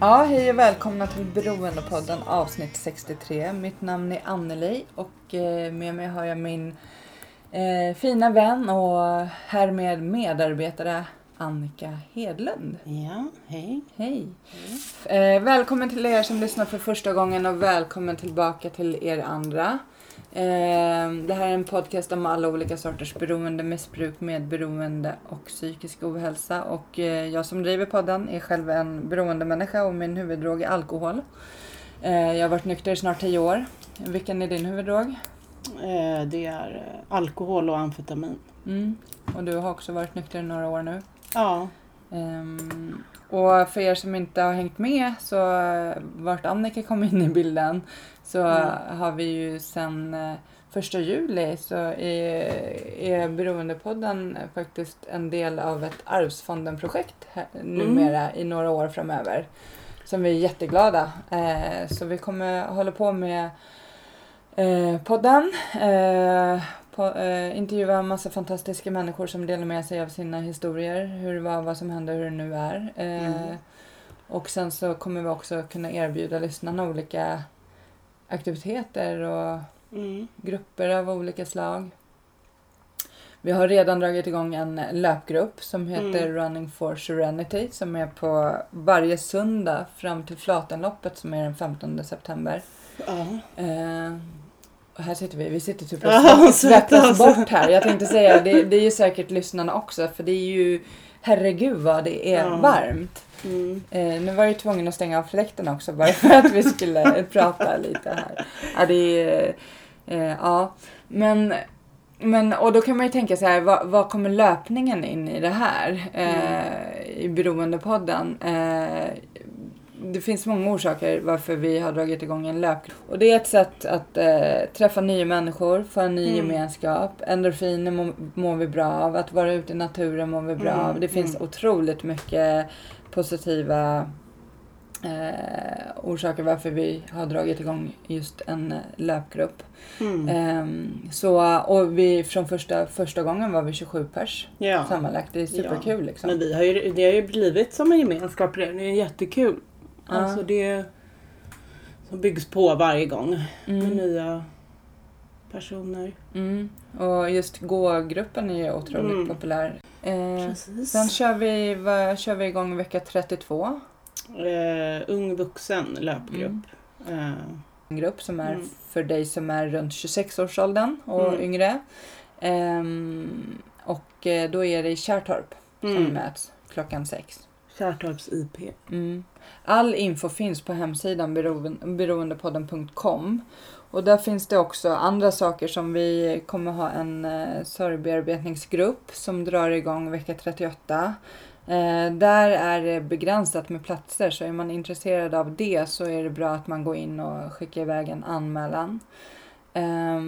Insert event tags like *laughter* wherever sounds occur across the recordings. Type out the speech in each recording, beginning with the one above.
Ja, hej och välkomna till Beroendepodden avsnitt 63. Mitt namn är Anneli och eh, med mig har jag min eh, fina vän och härmed medarbetare Annika Hedlund. Ja, hej. Hej! Eh, välkommen till er som lyssnar för första gången och välkommen tillbaka till er andra. Eh, det här är en podcast om alla olika sorters beroende, missbruk, medberoende och psykisk ohälsa. Och eh, jag som driver podden är själv en beroendemänniska och min huvuddrog är alkohol. Eh, jag har varit nykter i snart tio år. Vilken är din huvuddrog? Eh, Det är alkohol och amfetamin. Mm. Och du har också varit nykter i några år nu. Ja, Ehm, och för er som inte har hängt med så vart Annika kom in i bilden så Mm. har vi ju sen eh, första juli så är, är Beroendepodden faktiskt en del av ett Arvsfonden-projekt numera i några år framöver. Som vi är jätteglada. Eh, så vi kommer hålla på med eh, podden. Eh, på, eh, intervjua en massa fantastiska människor som delar med sig av sina historier. Hur det var, vad som hände, hur det nu är. Eh, Mm. Och sen så kommer vi också kunna erbjuda lyssnarna olika aktiviteter och mm. grupper av olika slag. Vi har redan dragit igång en löpgrupp som heter Mm. Running for Serenity som är på varje söndag fram till Flatenloppet som är den 15 september. ja. Eh, och här sitter vi, vi sitter typ och *laughs* svettas bort här. Jag tänkte säga, det, det är ju säkert lyssnarna också för det är ju, herregud vad det är Ja. varmt. Mm. Eh, nu var jag tvungen att stänga av fläkten också bara för att vi skulle *laughs* prata lite här. Ja, det är, eh, ja. Men, men, och då kan man ju tänka så här, vad, vad kommer löpningen in i det här? Eh, I Beroendepodden. Eh, det finns många orsaker varför vi har dragit igång en löpgrupp. Och det är ett sätt att eh, träffa nya människor, få en ny Mm. gemenskap. Endorfiner mår, mår vi bra av, att vara ute i naturen mår vi bra Mm, av. Det finns mm. otroligt mycket positiva eh, orsaker varför vi har dragit igång just en eh, löpgrupp. Mm. Ehm, så, och vi, från första, första gången var vi 27 pers Ja. sammanlagt. Det är superkul liksom. Men vi har ju, det har ju blivit som en gemenskap redan. Det är jättekul. Ja. Alltså det som byggs på varje gång med Mm, nya personer. mm. Och just gå-gruppen är ju otroligt Mm. populär. Eh, Precis. sen kör vi, vad, kör vi igång vecka 32. Eh, ung vuxen löpgrupp. Eh, En grupp som är Mm. för dig som är runt 26-årsåldern och Mm. yngre. Ehm, och eh, då är det i Kärrtorp som mm. möts klockan sex. Kärrtorps IP. Mm. All info finns på hemsidan beroendepodden.com. Och där finns det också andra saker som vi kommer ha en eh, sorgbearbetningsgrupp som drar igång vecka 38. Eh, där är det begränsat med platser så är man intresserad av det så är det bra att man går in och skickar iväg en anmälan. Eh,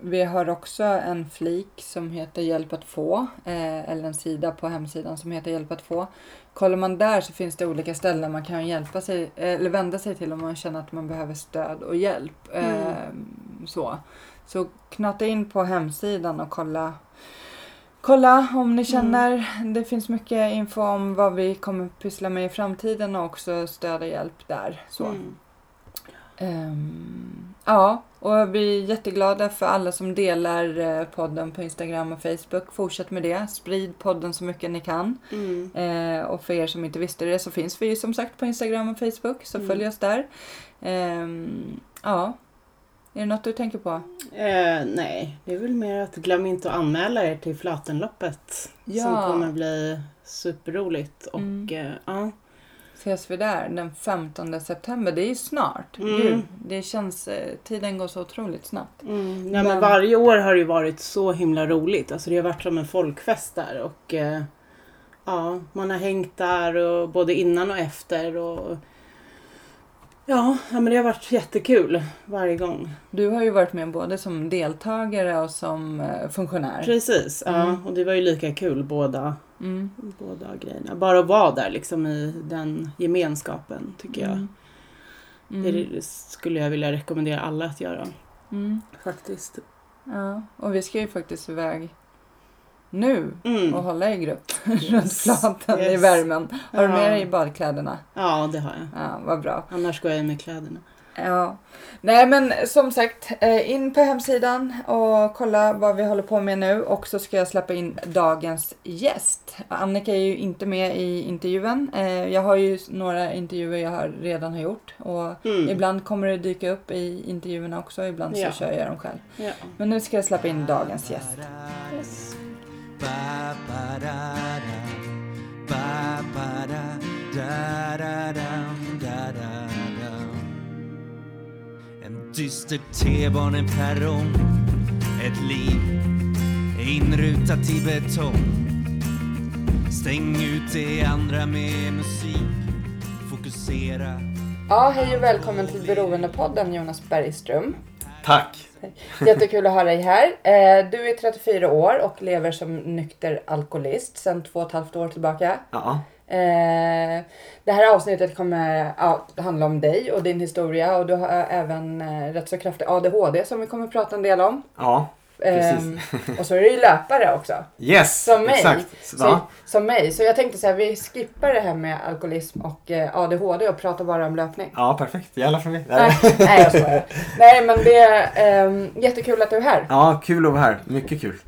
vi har också en flik som heter Hjälp att få, eh, eller en sida på hemsidan som heter Hjälp att få. Kollar man där så finns det olika ställen man kan hjälpa sig, eller vända sig till om man känner att man behöver stöd och hjälp. Mm. Ehm, så. så knata in på hemsidan och kolla Kolla om ni känner. Det finns mycket info om vad vi kommer pyssla med i framtiden och också stöd och hjälp där. Så. Mm. Ehm, ja, och vi är jätteglada för alla som delar eh, podden på Instagram och Facebook. Fortsätt med det. Sprid podden så mycket ni kan. Mm. Eh, och för er som inte visste det så finns vi ju som sagt på Instagram och Facebook. Så Mm. följ oss där. Ehm, ja. Är det något du tänker på? Eh, nej, det är väl mer att glöm inte att anmäla er till Flatenloppet. Ja. Som kommer bli superroligt. Och Mm. eh, ja, ses vi där den 15 september. Det är ju snart. Mm. Gud, det känns, eh, tiden går så otroligt snabbt. Mm. Nej, men Men- varje år har det varit så himla roligt. Alltså det har varit som en folkfest där. Och eh, ja, man har hängt där och både innan och efter. Och, ja, ja, men det har varit jättekul varje gång. Du har ju varit med både som deltagare och som eh, funktionär. Precis, ja, Mm. och det var ju lika kul båda, Mm. båda grejerna. Bara att vara där liksom i den gemenskapen tycker jag. Mm. Mm. Det skulle jag vilja rekommendera alla att göra. Mm. Faktiskt. Ja, och vi ska ju faktiskt iväg nu Mm. och hålla i grupp *laughs* Yes. runt i Yes. värmen. Har du med dig badkläderna? Ja, det har jag. Ja, vad bra. Annars går jag med kläderna. Ja. Nej men som sagt, eh, in på hemsidan och kolla vad vi håller på med nu och så ska jag släppa in dagens gäst. Annika är ju inte med i intervjun. Eh, Jag har ju några intervjuer jag har redan har gjort och Mm. ibland kommer det dyka upp i intervjuerna också, ibland Ja. så kör jag dem själv. Ja. Men nu ska jag släppa in dagens gäst. Yes. Dyster T-baneperrong Ett liv inrutat i betong Stäng ut det andra med musik Fokusera Ja, hej och välkommen till Beroendepodden Jonas Bergström. Tack! Jättekul att ha dig här. Eh, Du är 34 år och lever som nykter alkoholist sedan två och ett halvt år tillbaka. Ja, Eh, Det här avsnittet kommer ja, handla om dig och din historia och du har även eh, rätt så kraftig ADHD som vi kommer prata en del om. ja, Ehm, precis. och så är du ju löpare också. Yes! Som mig. Exakt. Så, som mig. Så jag tänkte så här, vi skippar det här med alkoholism och eh, ADHD och pratar bara om löpning. Ja, perfekt. Gäller för mig. Nej, *laughs* nej jag skojar. Nej men det är ehm, jättekul att du är här. Ja, kul att vara här. Mycket kul.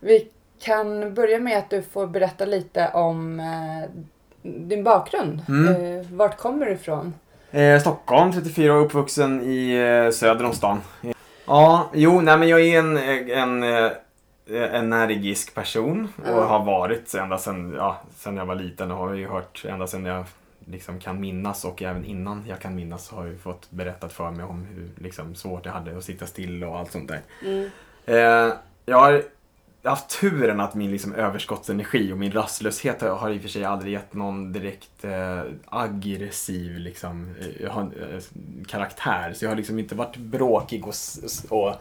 Vi kan börja med att du får berätta lite om din bakgrund. Mm. Eh, vart kommer du ifrån? Eh, Stockholm, 34 år, uppvuxen i eh, söder om stan. Ja, jo, nej men jag är en, en, eh, energisk person och Ja. har varit ända sedan, ja, sedan jag var liten och har ju hört ända sedan jag liksom kan minnas och även innan jag kan minnas har jag fått berättat för mig om hur liksom, svårt jag hade att sitta still och allt sånt där. Mm. Eh, jag har haft turen att min liksom, överskottsenergi och min rastlöshet har, har i och för sig aldrig gett någon direkt eh, aggressiv liksom, eh, har, eh, karaktär. Så jag har liksom inte varit bråkig och, och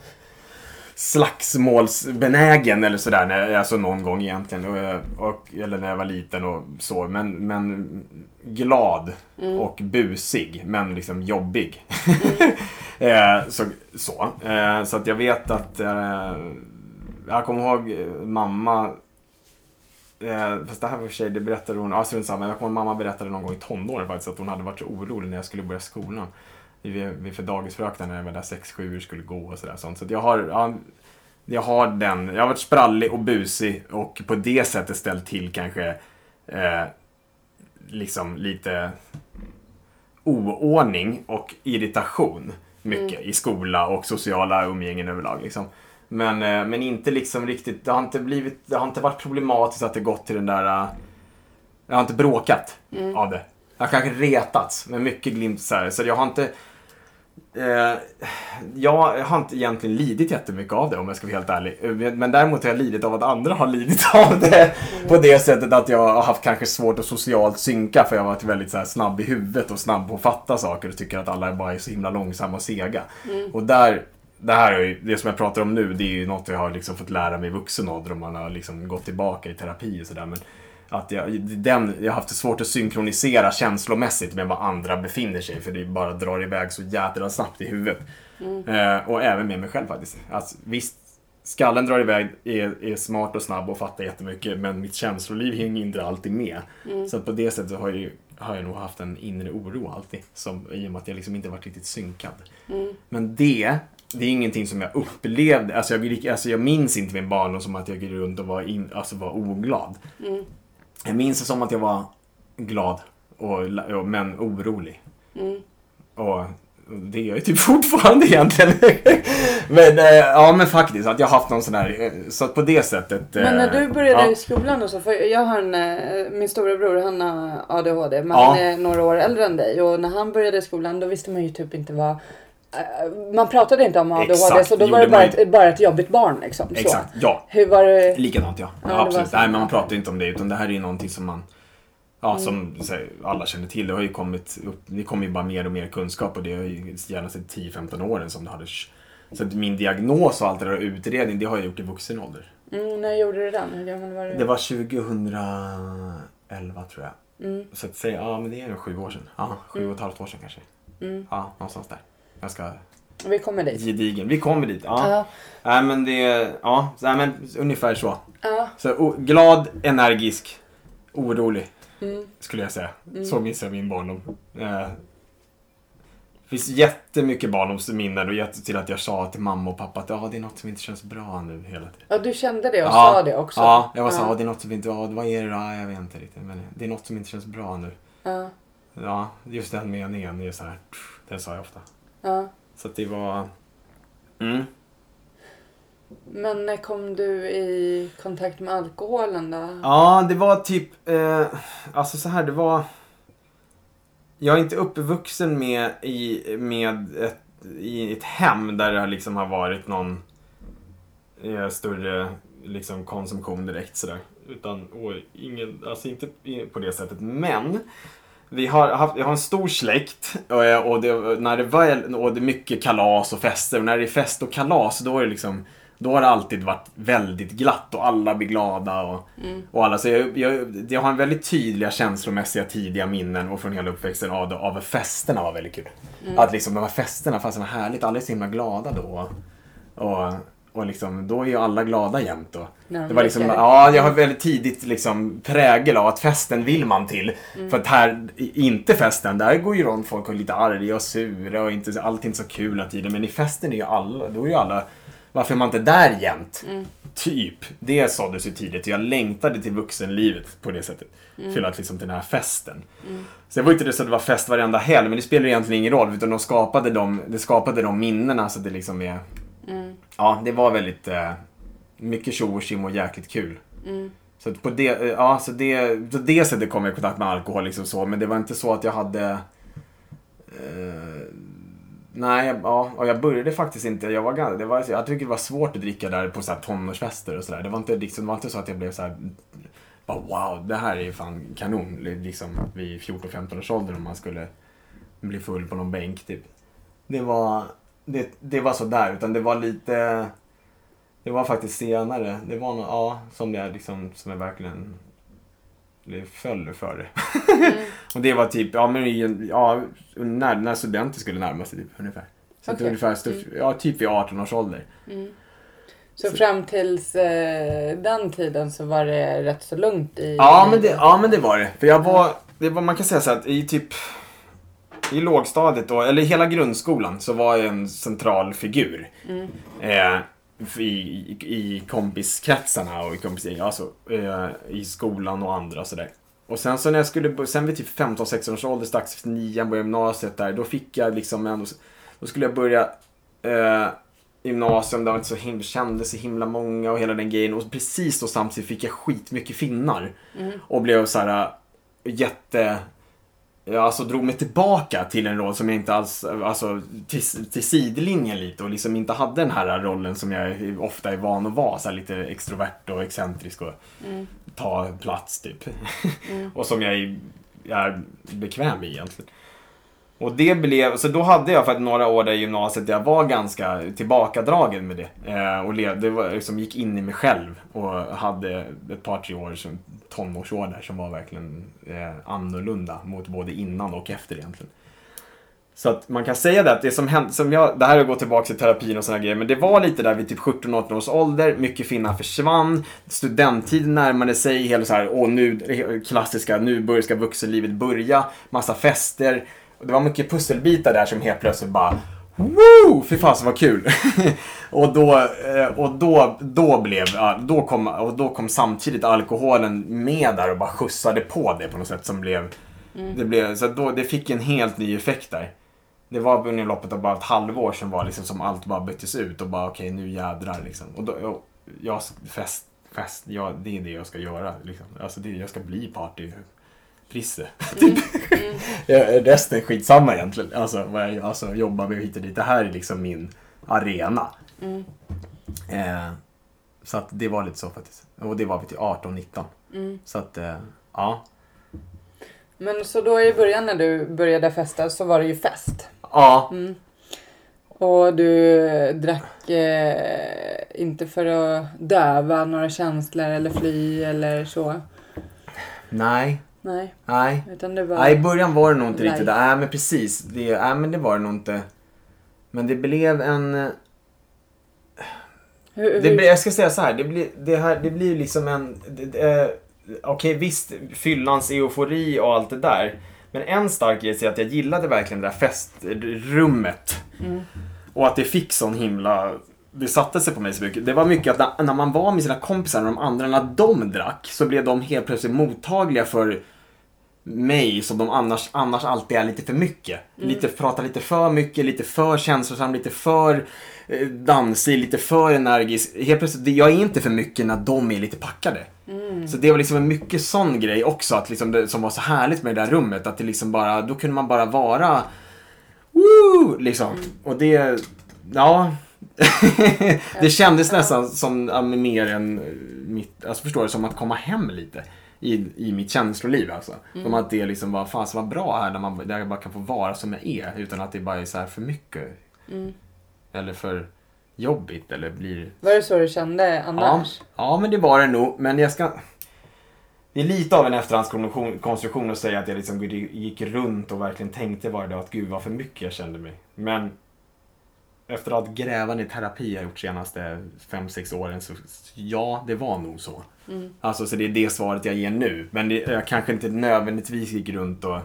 slagsmålsbenägen eller sådär, när, alltså någon gång egentligen. Och, jag- och, eller när jag var liten och så. Men, men glad och busig, men liksom jobbig. *laughs* eh, så, så. Eh, så att jag vet att eh, jag kommer ihåg eh, mamma Eh, fast det här var för sig, det berättade hon, ja strunt samma. Jag kommer mamma berättade någon gång i tonåren faktiskt att hon hade varit så orolig när jag skulle börja skolan. Vi, vi för dagisfröknar när jag var där 6-7 skulle gå och sådär sånt. Så jag har, ja, jag har den, jag har varit sprallig och busig och på det sättet ställt till kanske eh, liksom lite oordning och irritation mycket i skola och sociala umgängen överlag. Liksom. Men, eh, men inte liksom riktigt, det har inte blivit, det har inte varit problematiskt att det gått till den där, eh, jag har inte bråkat av det. Jag har kanske retats, men mycket glimt så här. Så jag har inte, eh, jag har inte egentligen lidit jättemycket av det om jag ska vara helt ärlig. Men- däremot har jag lidit av att andra har lidit av det. På det sättet att jag har haft kanske svårt att socialt synka för jag har varit väldigt så här snabb i huvudet och snabb på att fatta saker och tycker att alla bara är så himla långsamma och sega. Och där, det här är ju, det som jag pratar om nu, det är ju något jag har liksom fått lära mig i vuxen ålder och man har liksom gått tillbaka i terapi och sådär. Men att jag, den, jag har haft det svårt att synkronisera känslomässigt med var andra befinner sig för det bara drar iväg så jädra snabbt i huvudet. Eh, och även med mig själv faktiskt. Alltså, visst, skallen drar iväg, är, är smart och snabb och fattar jättemycket men mitt känsloliv hänger inte alltid med. Så att på det sättet har jag, ju- har jag nog haft en inre oro alltid. Som, I och med att jag liksom inte varit riktigt synkad. Men det, det är ingenting som jag upplevde. Alltså jag, alltså jag minns inte min barndom som att jag gick runt och var, in, alltså var oglad. Jag minns det som att jag var glad, och, och, men orolig. Och det är jag ju typ *laughs* fortfarande egentligen. men eh, ja men faktiskt att jag har haft någon sån här, eh, så att på det sättet. Men när eh, du började ja. i skolan och så, för jag har en, eh, min storebror han har ADHD men Ja. han är några år äldre än dig och när han började i skolan då visste man ju typ inte vad man pratade inte om ADHD Exakt, så då var det bara ett, bara ett jobbigt barn liksom. Så. Exakt, ja. Hur var det? Likadant ja. Ja, ja, absolut. så. Nej men man pratar inte om det utan det här är ju någonting som man Ja, Mm. som så alla känner till. Det har ju kommit upp, det kommer ju bara mer och mer kunskap och det har ju gärna sett 10-15 åren som det hade. Så att min diagnos och allt det där utredning, det har jag gjort i vuxen ålder. Mm, när gjorde du den? Hur gammal var du? Det var 2011 tror jag. Mm, Så att säga, ja men det är nog sju år sedan. Ja, sju och ett halvt år sedan kanske. mm. Ja, någonstans där. Ganska Vi kommer dit. gedigen. Vi kommer dit. Ja. Ja. Nej men det, ja, nej, men ungefär så. Ja. Så o- glad, energisk, orolig Mm. skulle jag säga. Mm. Så minns jag min barndom. Eh, det finns jättemycket barndomsminnen och jätte till att jag sa till mamma och pappa att ja, det är något som inte känns bra nu hela tiden. ja, du kände det och Ja. sa det också? Ja, jag var så ja. ja. det är något som inte, ja, vad är det då? Ja, Jag vet inte riktigt, men det är något som inte känns bra nu. Ja. Ja, just den meningen är så här, den sa jag ofta. Ja. Så att det var... Mm. Men när kom du i kontakt med alkoholen då? Ja, det var typ, eh, alltså så här, det var... Jag är inte uppvuxen med, i, med ett, i ett hem där det liksom har varit någon eh, större liksom, konsumtion direkt sådär. Utan, oj, ingen, alltså inte på det sättet. Men, vi har haft, jag har en stor släkt och, och, det, när det väl, och det är mycket kalas och fester. Och när det är fest och kalas, då är det liksom då har det alltid varit väldigt glatt och alla blir glada och, och alla. Så jag, jag, jag har en väldigt tydliga känslomässiga tidiga minnen och från hela uppväxten av, av festerna var väldigt kul. Att liksom de här festerna, fast vad härligt, alla är så himla glada då. Och, och liksom, då är ju alla glada jämt. När de det var liksom, ja, jag har väldigt tidigt liksom prägel av att festen vill man till. Mm. För att här, inte festen, där går ju runt folk och är lite arga och sura och inte, allt är inte så kul hela tiden. Men i festen är ju alla, då är ju alla, varför är man inte där jämt? Mm. Typ. Det sades ju tidigt. Jag längtade till vuxenlivet på det sättet. Mm. För att liksom till den här festen. Så det var inte det så att det var fest varenda helg, men det spelar egentligen ingen roll. Utan de skapade de, det skapade de minnena så att det liksom är... Mm. Ja, det var väldigt... Eh, mycket tjo och tjim och jäkligt kul. Mm. Så på det, eh, ja, så det, på det sättet kom jag i kontakt med alkohol liksom så. Men det var inte så att jag hade... Eh, nej, ja, och jag började faktiskt inte. Jag, var, det var, jag tycker det var svårt att dricka där på så här tonårsfester och sådär. Det, var inte liksom, det var inte så att jag blev så här... Bara, wow, det här är ju fan kanon. Liksom vid 14-15 års ålder om man skulle bli full på någon bänk typ. Det var, det, det var så där utan det var lite... Det var faktiskt senare. Det var nog, ja, som jag liksom, som jag verkligen det föll för det. *laughs* och det var typ, ja men ja, när, när studenter skulle närma sig typ ungefär. Så Okej. ungefär, stuff, ja typ vid 18 års ålder. Mm. Så fram tills eh, den tiden så var det rätt så lugnt i... Ja men, det, ja men det var det. För jag var, det var, man kan säga så att i typ i lågstadiet då, eller hela grundskolan så var jag en central figur. Mm. Eh, i, i, kompiskretsarna och i kompisgäng, alltså eh, i skolan och andra och sådär. Och sen så när jag skulle, sen vid typ 15-16 års ålder, strax efter nian, började gymnasiet där, då fick jag liksom ändå, då skulle jag börja eh, gymnasium, det var inte så himla, kände så himla många och hela den grejen. Och precis då samtidigt fick jag skitmycket finnar. Och blev så här äh, jätte... Jag alltså drog mig tillbaka till en roll som jag inte alls, alltså till, till sidlinjen lite och liksom inte hade den här rollen som jag ofta är van att vara. Så lite extrovert och excentrisk och ta plats typ. *laughs* och som jag är, jag är bekväm i egentligen. Och det blev, så då hade jag faktiskt några år där i gymnasiet där jag var ganska tillbakadragen med det. Eh, och levde, var, liksom gick in i mig själv och hade ett par, tre år som tonårsår där som var verkligen eh, annorlunda mot både innan och efter egentligen. Så att man kan säga det att det som hände, som jag, det här har gått tillbaka till terapin och sådana grejer, men det var lite där vid typ 17-18 års ålder, mycket finnar försvann, studenttiden närmade sig, hela så här, åh nu, klassiska, nu ska vuxenlivet börja, massa fester. Det var mycket pusselbitar där som helt plötsligt bara Woo! Fy fasen vad kul! *laughs* och då, eh, och då, då blev, då kom, och då kom samtidigt alkoholen med där och bara skjutsade på det på något sätt som blev, det blev, så då, det fick en helt ny effekt där. det var under loppet av bara ett halvår som var liksom som allt bara byttes ut och bara okej nu jädrar liksom. Och då, och jag, fest, fest, ja, det är det jag ska göra liksom. Alltså det, jag ska bli partyprisse. *laughs* Mm. Ja, Resten är skitsamma egentligen. Alltså, vad jag alltså, jobbar med och dit. Det här är liksom min arena. Mm. Eh, så att det var lite så faktiskt. Och det var vi till 18-19. Mm. Så att, eh, ja. Men så då i början när du började festa så var det ju fest. Ja, Mm. Och du drack eh, inte för att döva några känslor eller fly eller så. nej, Nej, nej. utan det var... Nej, i början var det nog inte Nej. riktigt. Nej, men precis. Det, nej, men det var det nog inte. Men det blev en... eh, hur, hur, Det jag ska säga så här, det blir, det här, det blir liksom en... eh, Okej, visst, fyllans eufori och allt det där. Men en stark grej är att jag gillade verkligen det där festrummet. Mm. Och att det fick sån himla... Det satte sig på mig så mycket. Det var mycket att när, när man var med sina kompisar och de andra, när de drack, så blev de helt plötsligt mottagliga för mig som de annars, annars alltid är lite för mycket. Lite, pratar lite för mycket, lite för känslosam, lite för eh, dansig, lite för energisk. Helt plötsligt, jag är inte för mycket när de är lite packade. Så det var liksom en mycket sån grej också, att liksom det, som var så härligt med det där rummet. Att det liksom bara, då kunde man bara vara Woo! Liksom. Och det, ja. *laughs* det kändes nästan som mer än mitt, alltså förstår du, som att komma hem lite. I, i mitt känsloliv alltså. Som att det liksom var, fan så vad bra här när man, där jag bara kan få vara som jag är. Utan att det bara är så här för mycket. Mm. Eller för jobbigt eller blir... Var det så du kände annars? Ja, ja, men det var det nog. Men jag ska... Det är lite av en efterhandskonstruktion att säga att jag liksom gick runt och verkligen tänkte varje dag att gud vad för mycket jag kände mig. Men efter att ha grävande i terapi jag gjort senaste 5-6 åren så ja, det var nog så. Mm. Alltså så det är det svaret jag ger nu. Men det, jag kanske inte nödvändigtvis gick runt och.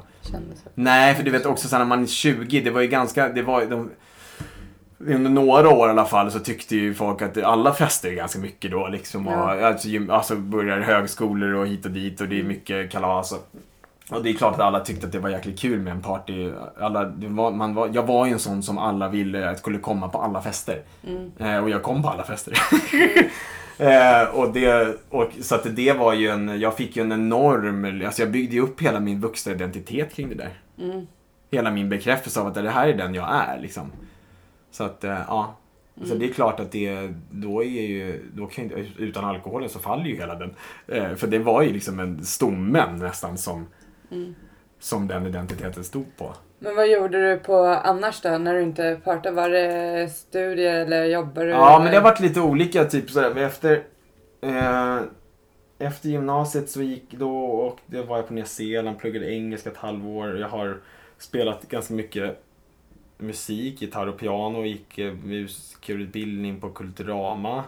Nej, för du vet också så när man är 20, det var ju ganska, det var de, under några år i alla fall så tyckte ju folk att alla fester är ganska mycket då liksom. Och, Ja. alltså, gym- alltså börjar högskolor och hit och dit och det är mycket kalas. Och, och det är klart att alla tyckte att det var jäkligt kul med en party. Alla, det var, man var, jag var ju en sån som alla ville att skulle komma på alla fester. Mm. Eh, och jag kom på alla fester. *laughs* eh, och det, och, så att det var ju en, jag fick ju en enorm, alltså jag byggde ju upp hela min vuxna identitet kring det där. Mm. Hela min bekräftelse av att det här är den jag är liksom. Så att, eh, ja. Så det är klart att det, då är ju, då kan, utan alkoholen så faller ju hela den. Eh, för det var ju liksom en stommen nästan som, Mm. som den identiteten stod på. Men vad gjorde du på annars då när du inte partade? Var det studier eller jobbade du? Ja, men det har varit lite olika. Typ sådär. Men Efter, eh, efter gymnasiet så gick då och det var jag på Nya Zeeland, pluggade engelska ett halvår. Jag har spelat ganska mycket musik, gitarr och piano. Gick eh, musikerutbildning på Kulturama.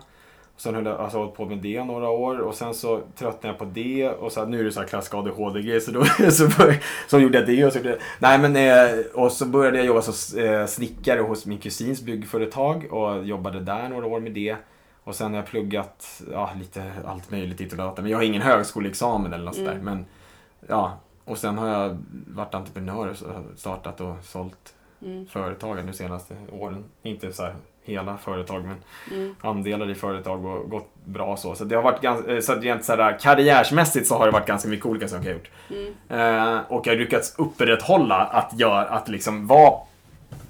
Sen höll jag alltså, hållit på med det några år och sen så tröttnade jag på det och så, nu är det så här klassisk ADHD-grej så då *laughs* så, bör, så gjorde jag det och så gjorde jag, Nej men eh, och så började jag jobba som eh, snickare hos min kusins byggföretag och jobbade där några år med det. Och sen har jag pluggat ja, lite allt möjligt hit och dit. Men jag har ingen högskoleexamen eller något sånt där. Mm. Men ja, och sen har jag varit entreprenör och startat och sålt Mm. företag nu senaste åren. Inte så här hela företag men Mm. andelar i företag och gått bra så. Så det har varit ganska, eh, så rent så här karriärsmässigt så har det varit ganska mycket olika saker jag har gjort. Mm. Eh, och jag har lyckats upprätthålla att göra, att liksom vara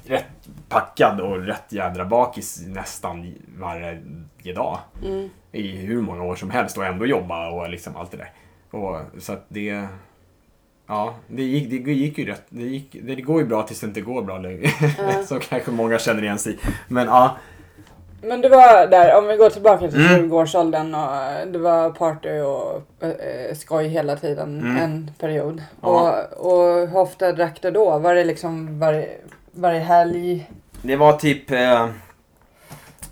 rätt packad och rätt jädra bakis nästan varje dag. Mm. I hur många år som helst och ändå jobba och liksom allt det där. Och, så att det... Ja, det gick, det gick ju rätt. Det, gick, det går ju bra tills det inte går bra längre. Ja. *laughs* så kanske många känner igen sig. Men ja, Men du var där, om vi går tillbaka till Mm. 20-årsåldern och eh, det var party och äh, skoj hela tiden Mm. en period. Ja. Och, och hur ofta drack du då? Var det liksom varje, varje helg? Det var typ... Eh,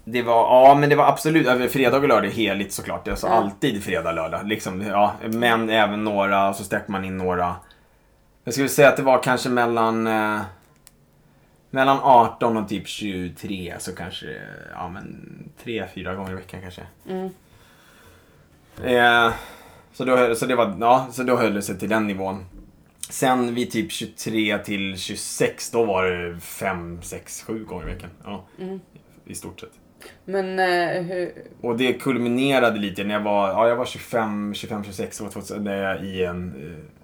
det var, ja men det var absolut, över fredag och lördag heligt såklart. Alltså Ja. alltid fredag, lördag. Liksom, ja, men även några, så sträcker man in några. Jag skulle säga att det var kanske mellan... Eh, mellan 18 och typ 23, så kanske, ja men tre, fyra gånger i veckan kanske. Mm. Eh, så, då, så, det var, ja, så då höll det sig till den nivån. Sen vid typ 23 till 26, då var det 5, 6, 7 gånger i veckan. Ja, Mm. i stort sett. Men eh, hur, Och det kulminerade lite när jag var, ja, jag var 25, 25, 26 år 2000, när jag i en, eh,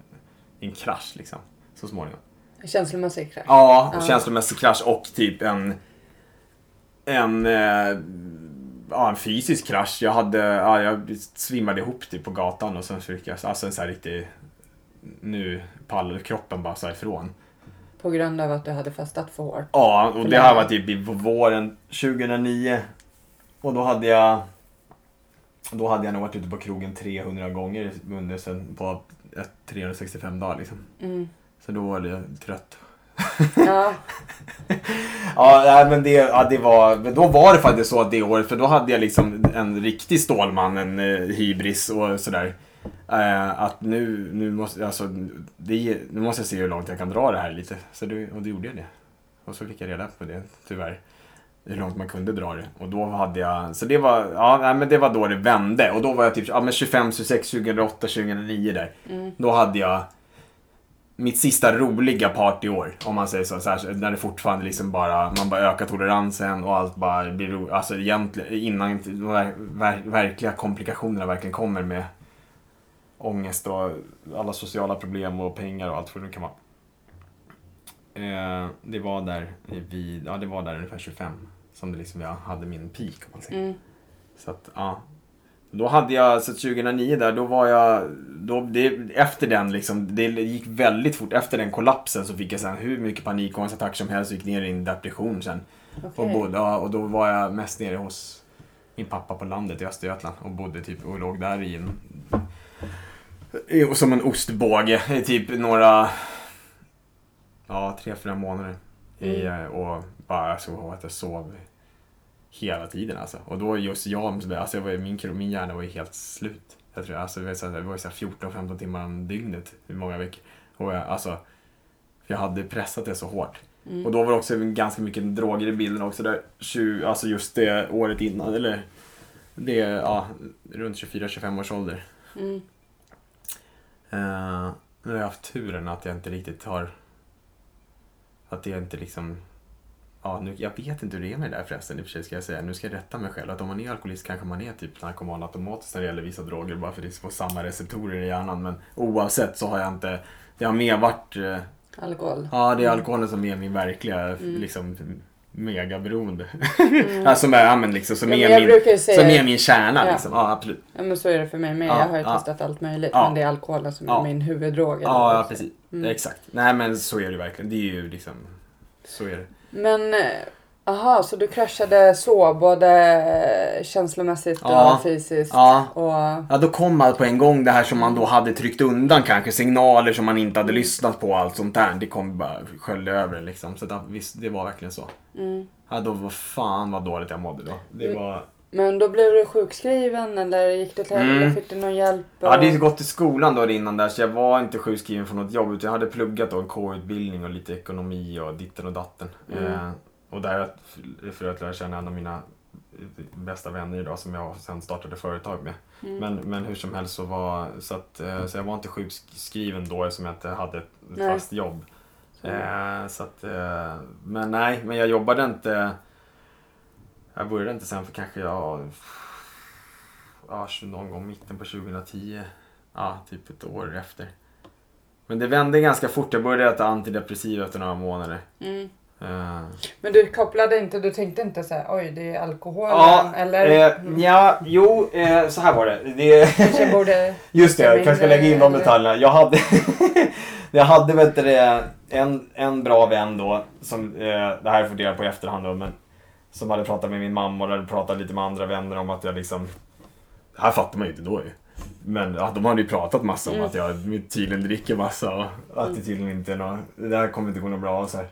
en krasch liksom. Så småningom. känslomässig krasch? Ja, och Ja. känslomässig krasch och typ en, en, eh, ja, en fysisk krasch. Jag hade, ja, jag svimmade ihop typ på gatan och sen fick jag, alltså en sån här riktig, nu pallar kroppen bara så ifrån. På grund av att du hade fastat för hårt? Ja, och det här var typ på våren 2009. Och då hade jag då hade jag nog varit ute på krogen 300 gånger under sen på 365 dagar liksom. Mm. Så då var jag trött. Ja, *laughs* Ja, men det, ja, det var, men då var det faktiskt så att det året, för då hade jag liksom en riktig Stålman, en eh, hybris och sådär. Eh, att nu, nu, måste, alltså, det, nu måste jag se hur långt jag kan dra det här lite. Så det, och då gjorde jag det. Och så fick jag reda på det, tyvärr. Hur långt man kunde dra det. Och då hade jag, så det var, ja, nej, men det var då det vände. Och då var jag typ ja, men 25, 26, 2008, 2009 där. mm. Då hade jag mitt sista roliga partyår, om man säger så. så här, när det fortfarande liksom bara, man bara ökar toleransen och allt bara blir roligt. Alltså egentligen, innan de ver, ver, verkliga komplikationerna verkligen kommer med ångest och alla sociala problem och pengar och allt vad det kan vara. Eh, det var där vid, ja det var där ungefär 25 som det liksom jag hade min peak om man säger. Mm. Så att, ja. Då hade jag, så 2009 där, då var jag, då, det, efter den liksom, det gick väldigt fort. Efter den kollapsen så fick jag sen hur mycket panikångestattacker som helst och gick ner i en depression sen. Och, Okej. bodde, ja, och då var jag mest nere hos min pappa på landet i Östergötland och bodde typ och låg där i en, som en ostbåge i typ några, ja tre, fyra månader. Mm. och bara jag såg att jag sov hela tiden alltså. Och då just jag, alltså jag var, min, min hjärna var ju helt slut. Jag tror, alltså, det var ju så här 14-15 timmar om dygnet i många veckor. Och jag, alltså, jag hade pressat det så hårt. Mm. Och då var det också ganska mycket droger i bilden också där. 20, alltså just det året innan, eller det, ja, runt 24-25 års ålder. Mm. Uh, nu har jag haft turen att jag inte riktigt har... Att det inte liksom... Ja, nu, jag vet inte hur det är med det där förresten i och för sig ska jag säga. Nu ska jag rätta mig själv. Att om man är alkoholist kanske man är typ narkoman automatiskt när det gäller vissa droger. Bara för att det är på samma receptorer i hjärnan. Men oavsett så har jag inte... Det har mer varit... eh, Alkohol? Ja, det är Mm. alkoholen som är min verkliga Mm. liksom megaberoende. Mm. *laughs* alltså, är, ja, men liksom, som, Ja, är min, säga- som är min kärna Ja. liksom. Ja, absolut. Ja men så är det för mig med. Ja, jag har ju testat allt möjligt men det är alkoholen som är min huvuddrog. Ja, ja precis. Mm. Exakt. Nej men så är det verkligen. Det är ju liksom, så är det. Men, aha, så du kraschade så både känslomässigt Ja. och fysiskt? Ja. Och, Ja, då kom allt på en gång det här som man då hade tryckt undan kanske. Signaler som man inte hade lyssnat på, allt sånt där. Det kom bara sköljde över liksom. Så att, visst, det var verkligen så. mm. Ja, då var fan vad dåligt jag mådde då. Det Mm. var... Men då blev du sjukskriven eller gick det till Mm. eller fick du någon hjälp? Jag hade gått till skolan då innan där så jag var inte sjukskriven från något jobb utan jag hade pluggat då en K-utbildning och lite ekonomi och ditten och datten. Mm. Eh, och där för att lära känna en av mina bästa vänner idag som jag sen startade företag med. Mm. Men, men hur som helst så var så, att, eh, så jag var inte sjukskriven då eftersom jag inte hade ett Nej. fast jobb. Så. Eh, så att, eh, men nej, men jag jobbade inte. Jag började inte sen för kanske jag, ja, någon gång mitten på 2010. Ja, typ ett år efter. Men det vände ganska fort. Jag började äta antidepressiva efter några månader. Mm. Eh, Men du kopplade inte, du tänkte inte så här, oj det är alkoholen ja, eller? eh, ja, jo, eh, så här var det. det Kanske borde... *laughs* Just det, jag kanske ska lägga in de detaljerna. Jag hade, *laughs* jag hade vet du, en, en bra vän då, som, eh, det här får jag på i efterhand då, men som hade pratat med min mamma och hade pratat lite med andra vänner om att jag liksom, det här fattar man ju inte då ju. Men ja, de hade ju pratat massa om Mm. att jag tydligen dricker massa och att det tydligen inte är något, det där kommer inte gå något bra och så här.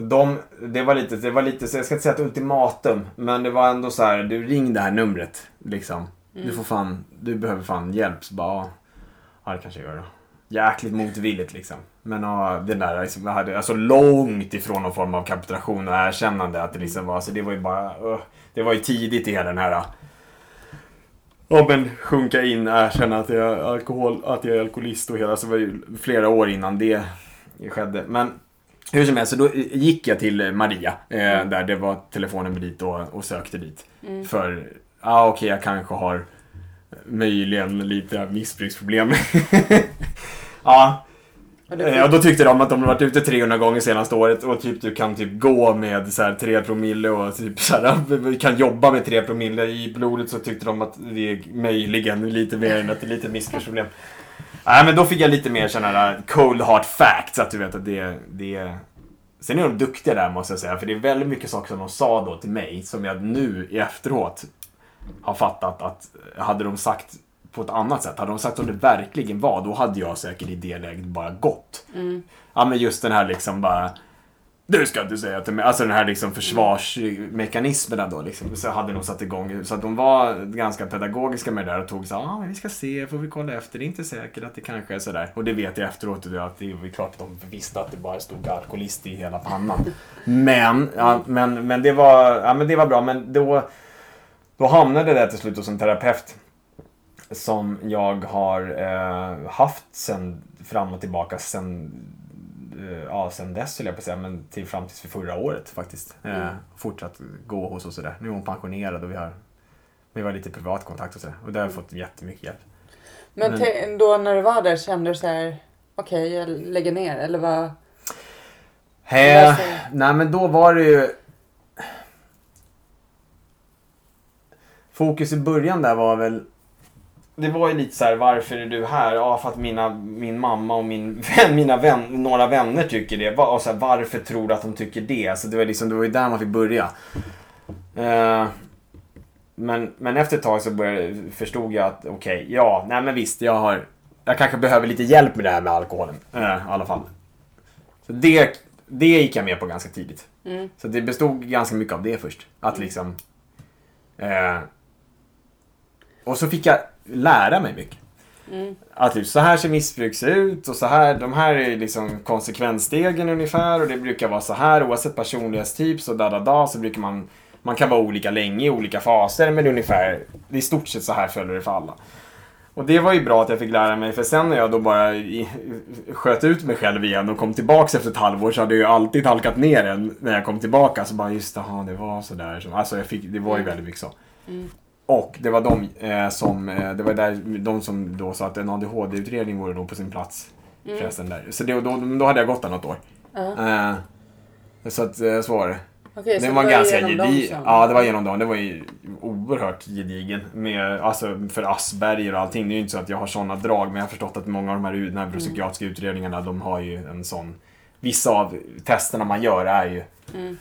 De, det var lite, det var lite, så jag ska inte säga ett ultimatum, men det var ändå så här, du ring det här numret liksom. Du Mm. får fan, du behöver fan hjälp. Så bara, ja, det kanske jag gör då. Jäkligt motvilligt liksom. Men ja, den där liksom, jag hade, alltså långt ifrån någon form av kapitulation och erkännande att det liksom var, alltså det var ju bara, uh, det var ju tidigt i hela den här Ja men sjunka in, erkänna att jag är, alkohol, att jag är alkoholist och hela, så var det ju flera år innan det skedde. Men hur som helst, så då gick jag till Maria, eh, där det var telefonnummer dit och, och sökte dit. För, ja ah, okej jag kanske har möjligen lite missbruksproblem. *laughs* ja, Och Eh, Och då tyckte de att de varit ute 300 gånger senaste året och typ du kan typ gå med så här 3 promille och typ så här, *laughs* kan jobba med 3 promille i blodet så tyckte de att det är möjligen lite mer än att det är lite missbruksproblem. Nej men då fick jag lite mer sådana där cold heart facts att du vet att det, det Sen är de duktiga där måste jag säga för det är väldigt mycket saker som de sa då till mig som jag nu i efteråt har fattat att hade de sagt på ett annat sätt. Hade de sagt som det verkligen var, då hade jag säkert i det läget bara gått. Ja, men just den här liksom bara... Du ska inte säga till mig. Alltså den här liksom försvarsmekanismerna då liksom. Så hade de satt igång. Så att de var ganska pedagogiska med det där och tog så ja ah, men vi ska se, får vi kolla efter. Det är inte säkert att det kanske är sådär. Och det vet jag efteråt att det är klart att de visste att det bara stod alkoholist i hela pannan. Men, ja, men, men det var, ja men det var bra. Men då, då hamnade det till slut hos en terapeut som jag har eh, haft sen fram och tillbaka sen, ja, sen dess höll jag på att säga, men till fram till för förra året faktiskt. Eh, fortsatt gå hos och sådär. Nu är hon pensionerad och vi har, vi har lite privat kontakt och sådär. Och där har jag fått jättemycket hjälp. Men Men- då när du var där kände du så här, okej jag lägger ner eller vad? Eh, nej men då var det ju... Fokus i början där var väl... Det var ju lite så här, varför är du här? Ja, för att mina, min mamma och min *laughs* vän, mina vän, några vänner tycker det. Va- Och så här, varför tror du att de tycker det? Alltså det, var liksom, det var ju där man fick börja. Eh, men, men efter ett tag så började, förstod jag att okej, ja, nej men visst, jag har... Jag kanske behöver lite hjälp med det här med alkoholen. Eh, I alla fall. Så det, det gick jag med på ganska tidigt. Mm. Så det bestod ganska mycket av det först. Att liksom... Eh, och så fick jag lära mig mycket. Mm. Att typ, så här ser missbruk se ut och så här, de här är liksom konsekvensstegen ungefär och det brukar vara så här oavsett personlighetstyp så da da da så brukar man man kan vara olika länge i olika faser men ungefär, det är i stort sett så här följer det för alla. Och det var ju bra att jag fick lära mig för sen när jag då bara i, sköt ut mig själv igen och kom tillbaks efter ett halvår så hade jag ju alltid halkat ner en när jag kom tillbaka. Så bara just aha, det var sådär. Så, alltså jag fick, det var ju väldigt mycket så. Och det var de eh, som, eh, det var där, de som då sa att en ADHD-utredning vore nog på sin plats. Förresten där. Så det, då, då hade jag gått där något år. Eh, så att, eh, så var det. Okej, Det var det ganska genom dem gedigen. Ja, det var genom dem. Det var ju oerhört gedigen. Med, alltså för Asperger och allting. Det är ju inte så att jag har sådana drag, men jag har förstått att många av de här neuropsykiatriska utredningarna, de har ju en sån... Vissa av testerna man gör är ju... Mm.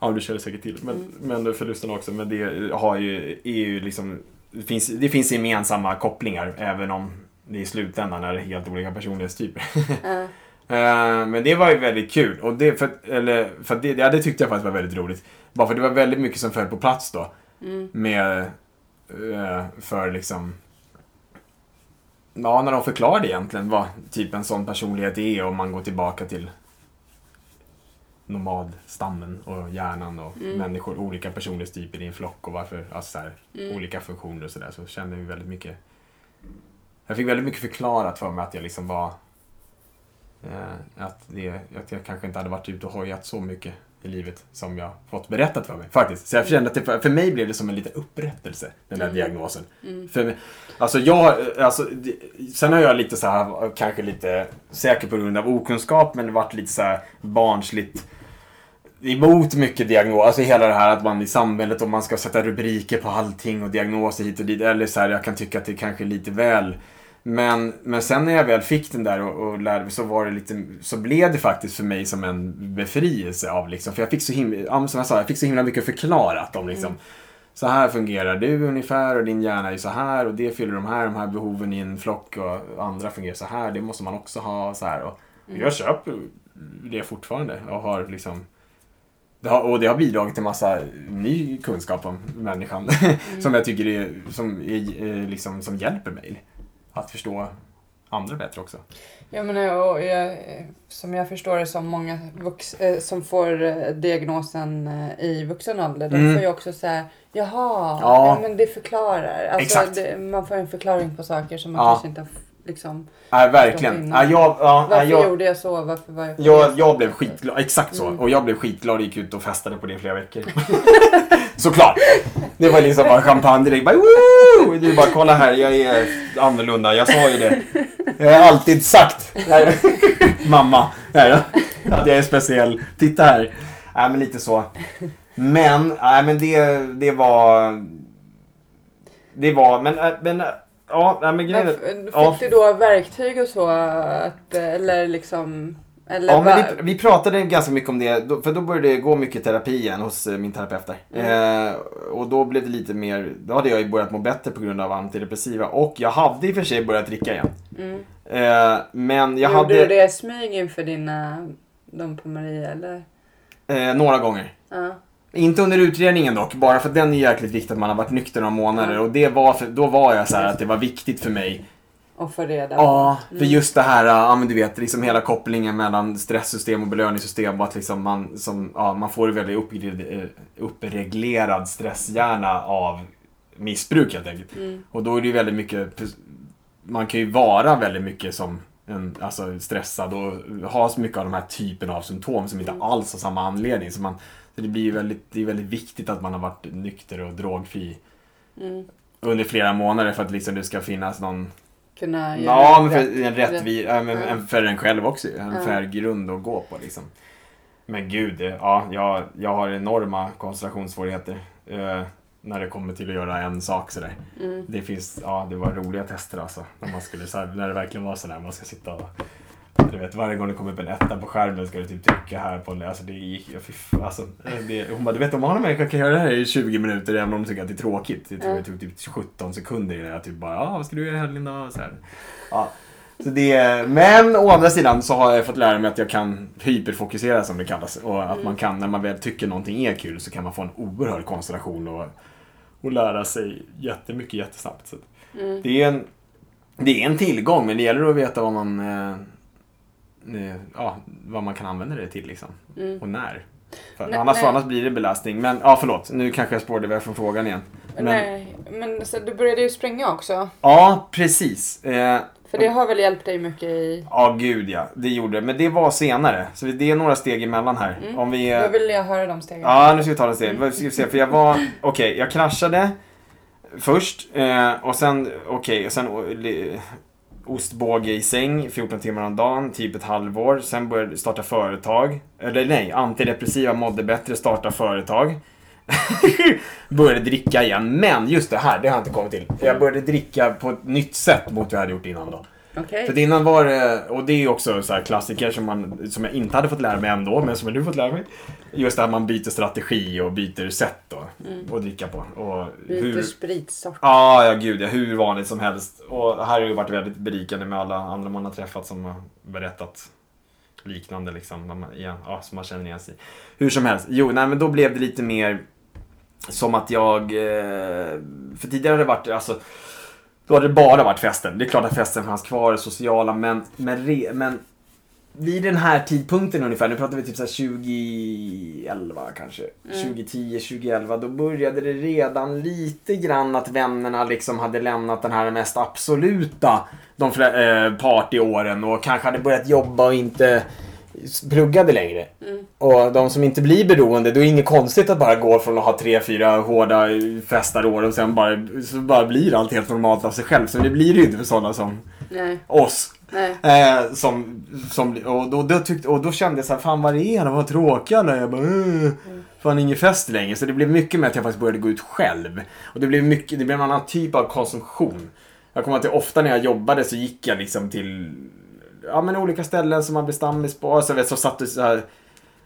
Ja, du känner säkert till men, men förlusten också. Men det har ju, är ju liksom... Det finns, det finns gemensamma kopplingar, även om det i slutändan är helt olika personlighetstyper. *laughs* Eh, Men det var ju väldigt kul. Och det, för, eller, för det, ja, det tyckte jag faktiskt var väldigt roligt. Bara för det var väldigt mycket som föll på plats då. Med, eh, för liksom... Ja, när de förklarade egentligen vad typ en sån personlighet är om man går tillbaka till nomadstammen och hjärnan och människor, olika personlighetstyper i en flock och varför, alltså så här, olika funktioner och sådär. Så kände vi väldigt mycket... Jag fick väldigt mycket förklarat för mig att jag liksom var Eh, att, det, att jag kanske inte hade varit ute och hojat så mycket i livet som jag fått berättat för mig. Faktiskt. Så jag kände att det, för, mig blev det som en liten upprättelse, den där diagnosen. För, mig- alltså jag, alltså, sen har jag lite så här, kanske lite, säkert på grund av okunskap, men varit lite så här barnsligt emot mycket diagnos, alltså hela det här att man i samhället, om man ska sätta rubriker på allting och diagnoser hit och dit, eller så här, jag kan tycka att det kanske är lite väl. Men, men sen när jag väl fick den där och, och lärde mig så var det lite, så blev det faktiskt för mig som en befrielse av liksom, för jag fick så himla, som jag sa, jag fick så himla mycket förklarat om liksom, så här fungerar du ungefär och din hjärna är så här och det fyller de här, de här behoven i en flock och andra fungerar så här, det måste man också ha så här och jag köper det fortfarande och har liksom det har, och det har bidragit till massa ny kunskap om människan *laughs* som jag tycker är, som, är, eh, liksom, som hjälper mig att förstå andra bättre också. Jag menar, och jag, som jag förstår det som många vux, eh, som får eh, diagnosen eh, i vuxen ålder, de Mm. får ju också säga jaha, Ja. ja. men det förklarar. Alltså, Exakt. Det, man får en förklaring på saker som man Ja. kanske inte har liksom, Nej, verkligen. Ja, jag, ja, varför jag, gjorde jag så, varför var jag jag, jag blev skitglad, exakt så. Mm. Och jag blev skitglad och gick ut och festade på det i flera veckor. *laughs* Såklart! Det var liksom bara champagne direkt. Bara, Woo! Du bara, kolla här, jag är annorlunda. Jag sa ju det. Jag har alltid sagt, *laughs* mamma, att jag är speciell. Titta här. Nej, men lite så. Men, nej, men det, det var... Det var, men, äh, men, äh, ja, nej, men grejen Men Fick ja. du då verktyg och så? Att, eller liksom... Eller Ja, men vi, vi pratade ganska mycket om det, för då började det gå mycket terapi igen hos eh, min terapeut där. Mm. Eh, och då blev det lite mer, då hade jag ju börjat må bättre på grund av antidepressiva och jag hade i och för sig börjat dricka igen. mm. Eh, men jag Gjorde hade du det i smyg inför dina, de på Maria eller? eh, några gånger. Ja. Inte under utredningen dock, bara för att den är jäkligt viktig att man har varit nykter några månader Ja. och det var för, då var jag så här att det var viktigt för mig Och få reda Ja, Mm. för just det här, ja men du vet, liksom hela kopplingen mellan stresssystem och belöningssystem och att liksom man, som, ja, man får en väldigt uppreglerad, uppreglerad stresshjärna av missbruk helt enkelt. Mm. Och då är det ju väldigt mycket, man kan ju vara väldigt mycket som en, alltså stressad och ha så mycket av de här typen av symptom som inte Mm. alls har samma anledning. Så, man, så det blir ju väldigt, det är väldigt viktigt att man har varit nykter och drogfri Mm. under flera månader för att liksom det ska finnas någon Kunna göra Ja, men rätt- för en rättvis, men Ja. en- för en själv också En Ja. fair grund att gå på liksom. Men gud, ja, jag, jag har enorma koncentrationssvårigheter. Eh, när det kommer till att göra en sak sådär. Mm. Det finns, ja det var roliga tester alltså. När, man skulle, så här, när det verkligen var sådär, man ska sitta och du vet, varje gång det kommer upp en etta på skärmen ska du typ trycka här på en, alltså det gick, fan, alltså, det, hon bara, du vet om man människa kan göra det här i 20 minuter även om de tycker att det är tråkigt. Det tror Ja. jag tog typ 17 sekunder innan jag typ bara, ja vad ska du göra i helgen då? Så här. Ja. Så det, men å andra sidan så har jag fått lära mig att jag kan hyperfokusera som det kallas. Och att man kan, när man väl tycker någonting är kul så kan man få en oerhörd koncentration och, och lära sig jättemycket jättesnabbt. Så Mm. det, är en, det är en tillgång men det gäller att veta vad man, eh, ja, vad man kan använda det till liksom. Mm. Och när. För annars, nej. annars blir det belastning. Men ja, förlåt. Nu kanske jag spårade iväg från frågan igen. Men, Nej, men så du började ju springa också. Ja, precis. Eh, För det har väl hjälpt dig mycket i... Ja, gud ja. Det gjorde det. Men det var senare. Så det är några steg emellan här. Mm. Om vi... Då eh, vill jag höra de stegen. Ja, nu ska vi ta det steg. Vad ska vi se? För jag var... Okej, jag kraschade först. Eh, och sen... Okej, och sen... Ostbåge i säng, 14 timmar om dagen, typ ett halvår. Sen började starta företag. Eller nej, antidepressiva, mådde bättre, starta företag. *laughs* började dricka igen. Men just det här, det har jag inte kommit till. Jag började dricka på ett nytt sätt mot vad jag hade gjort innan då. Okej. För innan var det, och det är också så klassiker som, man, som jag inte hade fått lära mig ändå, men som jag nu fått lära mig. Just det här man byter strategi och byter sätt då, att dricka på. Och Byter hur, spritsort. Ja, ja gud ja, hur vanligt som helst. Och här har ju varit väldigt berikande med alla andra man har träffat som har berättat liknande liksom, man, igen, ja, som man känner igen sig. Hur som helst, jo, nej men då blev det lite mer som att jag, eh, för tidigare har det varit, alltså, då hade det bara varit festen. Det är klart att festen fanns kvar, det sociala, men, men, re, men vid den här tidpunkten ungefär, nu pratar vi typ så här 2011 kanske, 2010, 2011, då började det redan lite grann att vännerna liksom hade lämnat den här mest absoluta de flä- eh, partyåren och kanske hade börjat jobba och inte pluggade längre. Och de som inte blir beroende, då är det inget konstigt att bara gå från att ha tre, fyra hårda festarår och sen bara, så bara blir allt helt normalt av sig själv. Så det blir det ju inte för sådana som Nej, oss. nej. Eh, som, som, och, då, då tyckte, och då kände jag så här, fan vad är det? Vad tråkiga alla är. Jag bara, äh, fan ingen fest längre. Så det blev mycket med att jag faktiskt började gå ut själv. Och det blev mycket, det blev en annan typ av konsumtion. Jag kommer att ofta när jag jobbade så gick jag liksom till ja, men olika ställen som man blev stammis på. Så, vet, så satt det så här,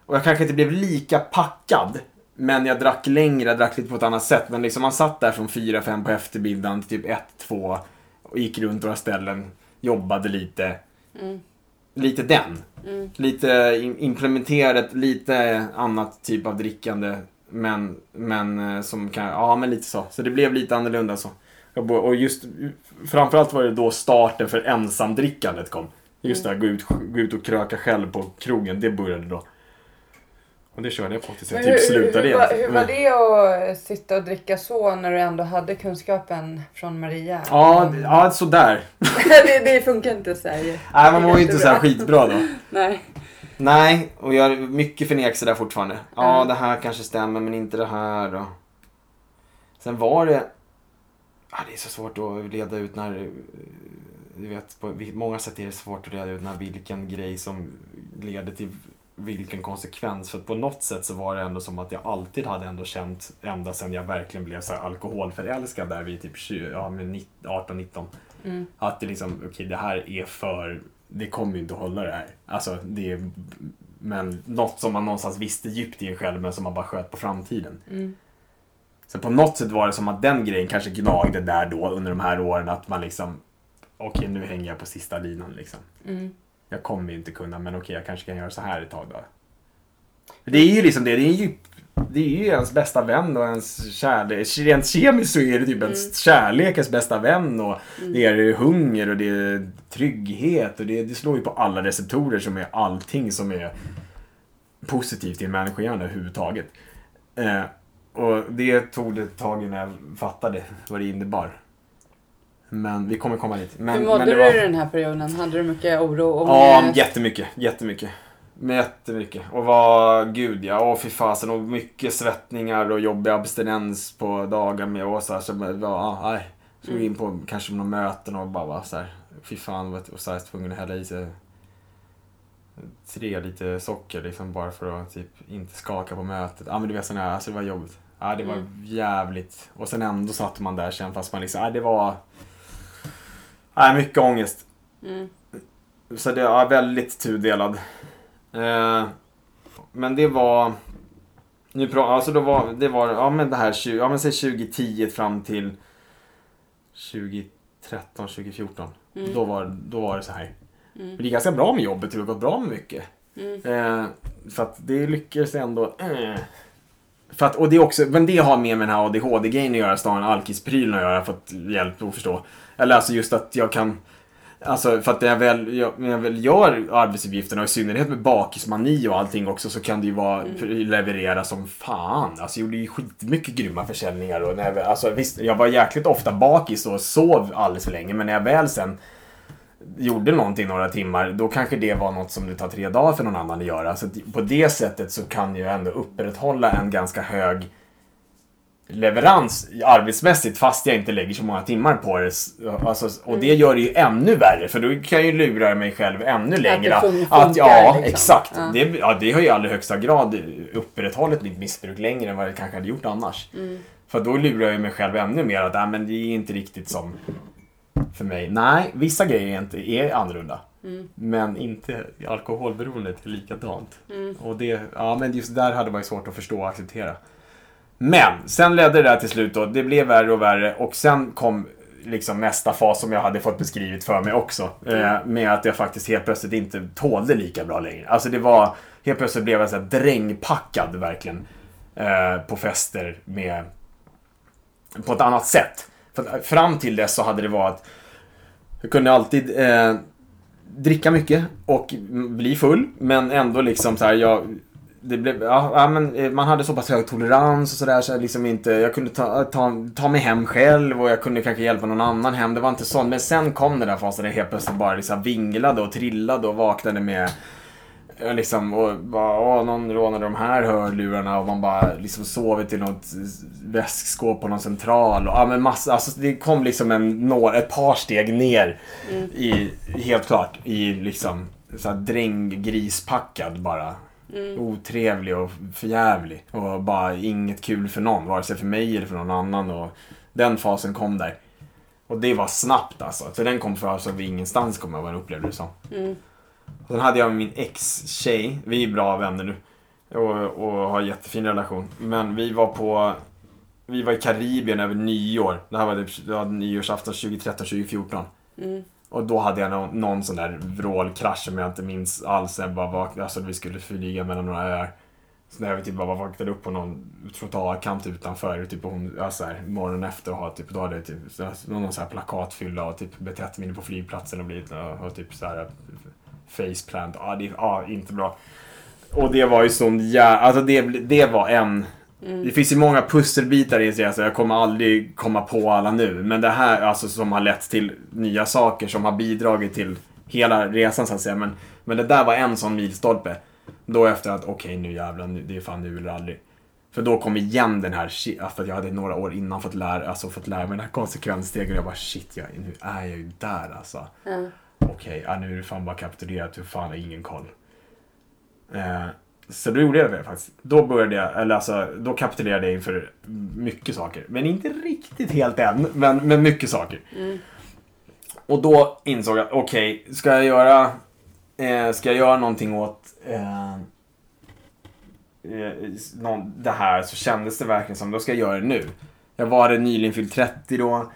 och jag kanske inte blev lika packad. Men jag drack längre, jag drack lite på ett annat sätt. Men liksom man satt där från 4-5 på eftermiddagen till typ 1-2 och gick runt några ställen, jobbade lite. Mm. Lite den. Mm. Lite implementerat, lite annat typ av drickande. Men, men eh, som kan, ja men lite så. Så det blev lite annorlunda så. Jag Och just, framförallt var det då starten för ensamdrickandet kom. Just det här, gå ut, gå ut och kröka själv på krogen, det började då. Och det körde jag på tills jag typ hur, slutade hur, var, igen. hur var det att sitta och dricka så när du ändå hade kunskapen från Maria? Ja, d- ja sådär. *laughs* det, det funkar inte så här. Nej, man var ju inte så här skitbra då. *laughs* Nej. Nej, och jag mycket förnekelse där fortfarande. Ja, Ja. det här kanske stämmer, men inte det här. Och... Sen var det... Ja, det är så svårt att leda ut när... Du vet, på många sätt är det svårt att reda ut när vilken grej som leder till vilken konsekvens. För att på något sätt så var det ändå som att jag alltid hade ändå känt, ända sedan jag verkligen blev så här alkoholförälskad där vid typ 20, ja, men 18-19. Mm. Att det liksom, okej det här är för, det kommer ju inte att hålla det här. Alltså det är, men något som man någonstans visste djupt i en själv men som man bara sköt på framtiden. Mm. Så på något sätt var det som att den grejen kanske gnagde där då under de här åren att man liksom, okej nu hänger jag på sista linan liksom. Mm. Jag kommer ju inte kunna men okej jag kanske kan göra så här ett tag då. Det är ju liksom det, det är ju det är ju ens bästa vän och ens kärlek. Rent kemiskt så är det typ ens kärlek ens bästa vän och det är hunger och det är trygghet och det, det slår ju på alla receptorer som är allting som är positivt i en människohjärna överhuvudtaget. Eh, och det tog det ett tag innan jag fattade vad det innebar. Men vi kommer komma dit. Men, Hur mådde men det du var... i den här perioden? Hade du mycket oro? Och Ja, ångest? jättemycket. Jättemycket. Jättemycket. Och vad, gud ja, åh fy fasen. Och mycket svettningar och jobbig abstinens på dagar med och så här. Så, ja, nej. Så Mm. in på kanske några möten och bara var så här. Fy fan, och så här tvungen att hälla i sig tre liter socker liksom bara för att typ inte skaka på mötet. Ja men du vet sån här, alltså det var jobbigt. Ja det var Mm. jävligt. Och sen ändå satt man där sen fast man liksom, ja det var... Nej mycket ångest. Mm. Så det är väldigt tudelad. Eh, men det var... Nu pra, alltså då var, det var, ja men det här, 20, ja men säg 2010 fram till 2013, 2014. Mm. Då, var, då var det så här. Mm. Men det är ganska bra med jobbet, det har gått bra med mycket. Mm. Eh, för att det lyckades ändå... Eh. För att, och det är också, men det har med med den här ADHD-grejen att göra, snarare än alkisprylen att göra, för att hjälp att förstå. Eller alltså just att jag kan... Alltså för att när jag väl, jag, när jag väl gör arbetsuppgifterna, och i synnerhet med bakismani och allting också, så kan det ju vara, leverera som fan. Alltså jag gjorde ju skitmycket grymma försäljningar och när jag, alltså visst, jag var jäkligt ofta bakis och sov alldeles för länge, men när jag väl sen gjorde någonting några timmar, då kanske det var något som det tar tre dagar för någon annan att göra. Så på det sättet så kan jag ändå upprätthålla en ganska hög leverans arbetsmässigt fast jag inte lägger så många timmar på det. Alltså, och det gör det ju ännu värre för då kan jag ju lura mig själv ännu längre. att, ja, funkar, liksom. exakt. Ja. Det, ja, det har ju i allra högsta grad upprätthållit mitt missbruk längre än vad det kanske hade gjort annars. Mm. För då lurar jag mig själv ännu mer att äh, men det är inte riktigt som för mig. Nej, vissa grejer är, inte, är annorlunda. Mm. Men inte alkoholberoendet är likadant. Och det, ja men just där hade man ju svårt att förstå och acceptera. Men sen ledde det där till slut då. Det blev värre och värre och sen kom liksom nästa fas som jag hade fått beskrivet för mig också. Eh, med att jag faktiskt helt plötsligt inte tålde lika bra längre. Alltså det var, helt plötsligt blev jag så här drängpackad verkligen. Eh, på fester med, på ett annat sätt. För att eh, fram till dess så hade det varit, jag kunde alltid eh, dricka mycket och bli full. Men ändå liksom så här, jag... Det blev, ja, men eh, man hade så pass hög tolerans och sådär så jag liksom inte, jag kunde ta, ta, ta mig hem själv och jag kunde kanske hjälpa någon annan hem. Det var inte sånt. Men sen kom den där fasen där jag helt plötsligt bara liksom vinglade och trillade och vaknade med liksom, och bara, åh, någon rånade de här hörlurarna och man bara liksom sovit i något väskskåp på någon central. Och, ja, men massa, alltså, det kom liksom en, några, ett par steg ner i, helt klart, i liksom så här dränggrispackad bara. Otrevlig och förjävlig. Och bara inget kul för någon, vare sig för mig eller för någon annan. Och den fasen kom där. Och det var snabbt alltså. Så den kom för alltså vid ingenstans kommer jag ihåg upplevde det som. Mm. Och sen hade jag min ex-tjej, vi är bra vänner nu. Och, och har jättefin relation. Men vi var på, vi var i Karibien över nyår. Det här var, typ, det var nyårsafton 2013-2014. Mm. Och då hade jag någon, någon sån där vrålkrasch som jag inte minns alls. Jag bara vaknade, alltså vi skulle flyga mellan några öar. Så när jag typ bara vaknade upp på någon trottoarkant utanför. Typ, och hon, ja, så här, morgonen efter och ha, typ, då hade jag typ, någon sån här plakatfylla och typ betett mig inne på flygplatsen och blivit och, och typ så här eh, faceplant. Ja, det, ja, inte bra. Och det var ju sån jävla, alltså det, det var en det finns ju många pusselbitar i det, så jag kommer aldrig komma på alla nu. Men det här alltså som har lett till nya saker som har bidragit till hela resan så att säga. Men, men det där var en sån milstolpe. Då efter att okej nu jävlar, nu, det är fan nu eller aldrig. För då kom igen den här, shit, för att jag hade några år innan fått lära, alltså fått lära mig den här konsekvensstegen och jag bara shit, jag, nu är jag ju där alltså. Ja. Okej, ja, nu är det fan bara kapitulerat, hur fan har ingen koll. Eh, så då gjorde jag det faktiskt. Då började jag, eller alltså, då kapitulerade jag inför mycket saker. Men inte riktigt helt än, men, men mycket saker. Och då insåg jag, okej, ska jag göra, eh, ska jag göra någonting åt eh, eh, någon, det här så kändes det verkligen som, då ska jag göra det nu. Jag var nyligen fyllt 30 då.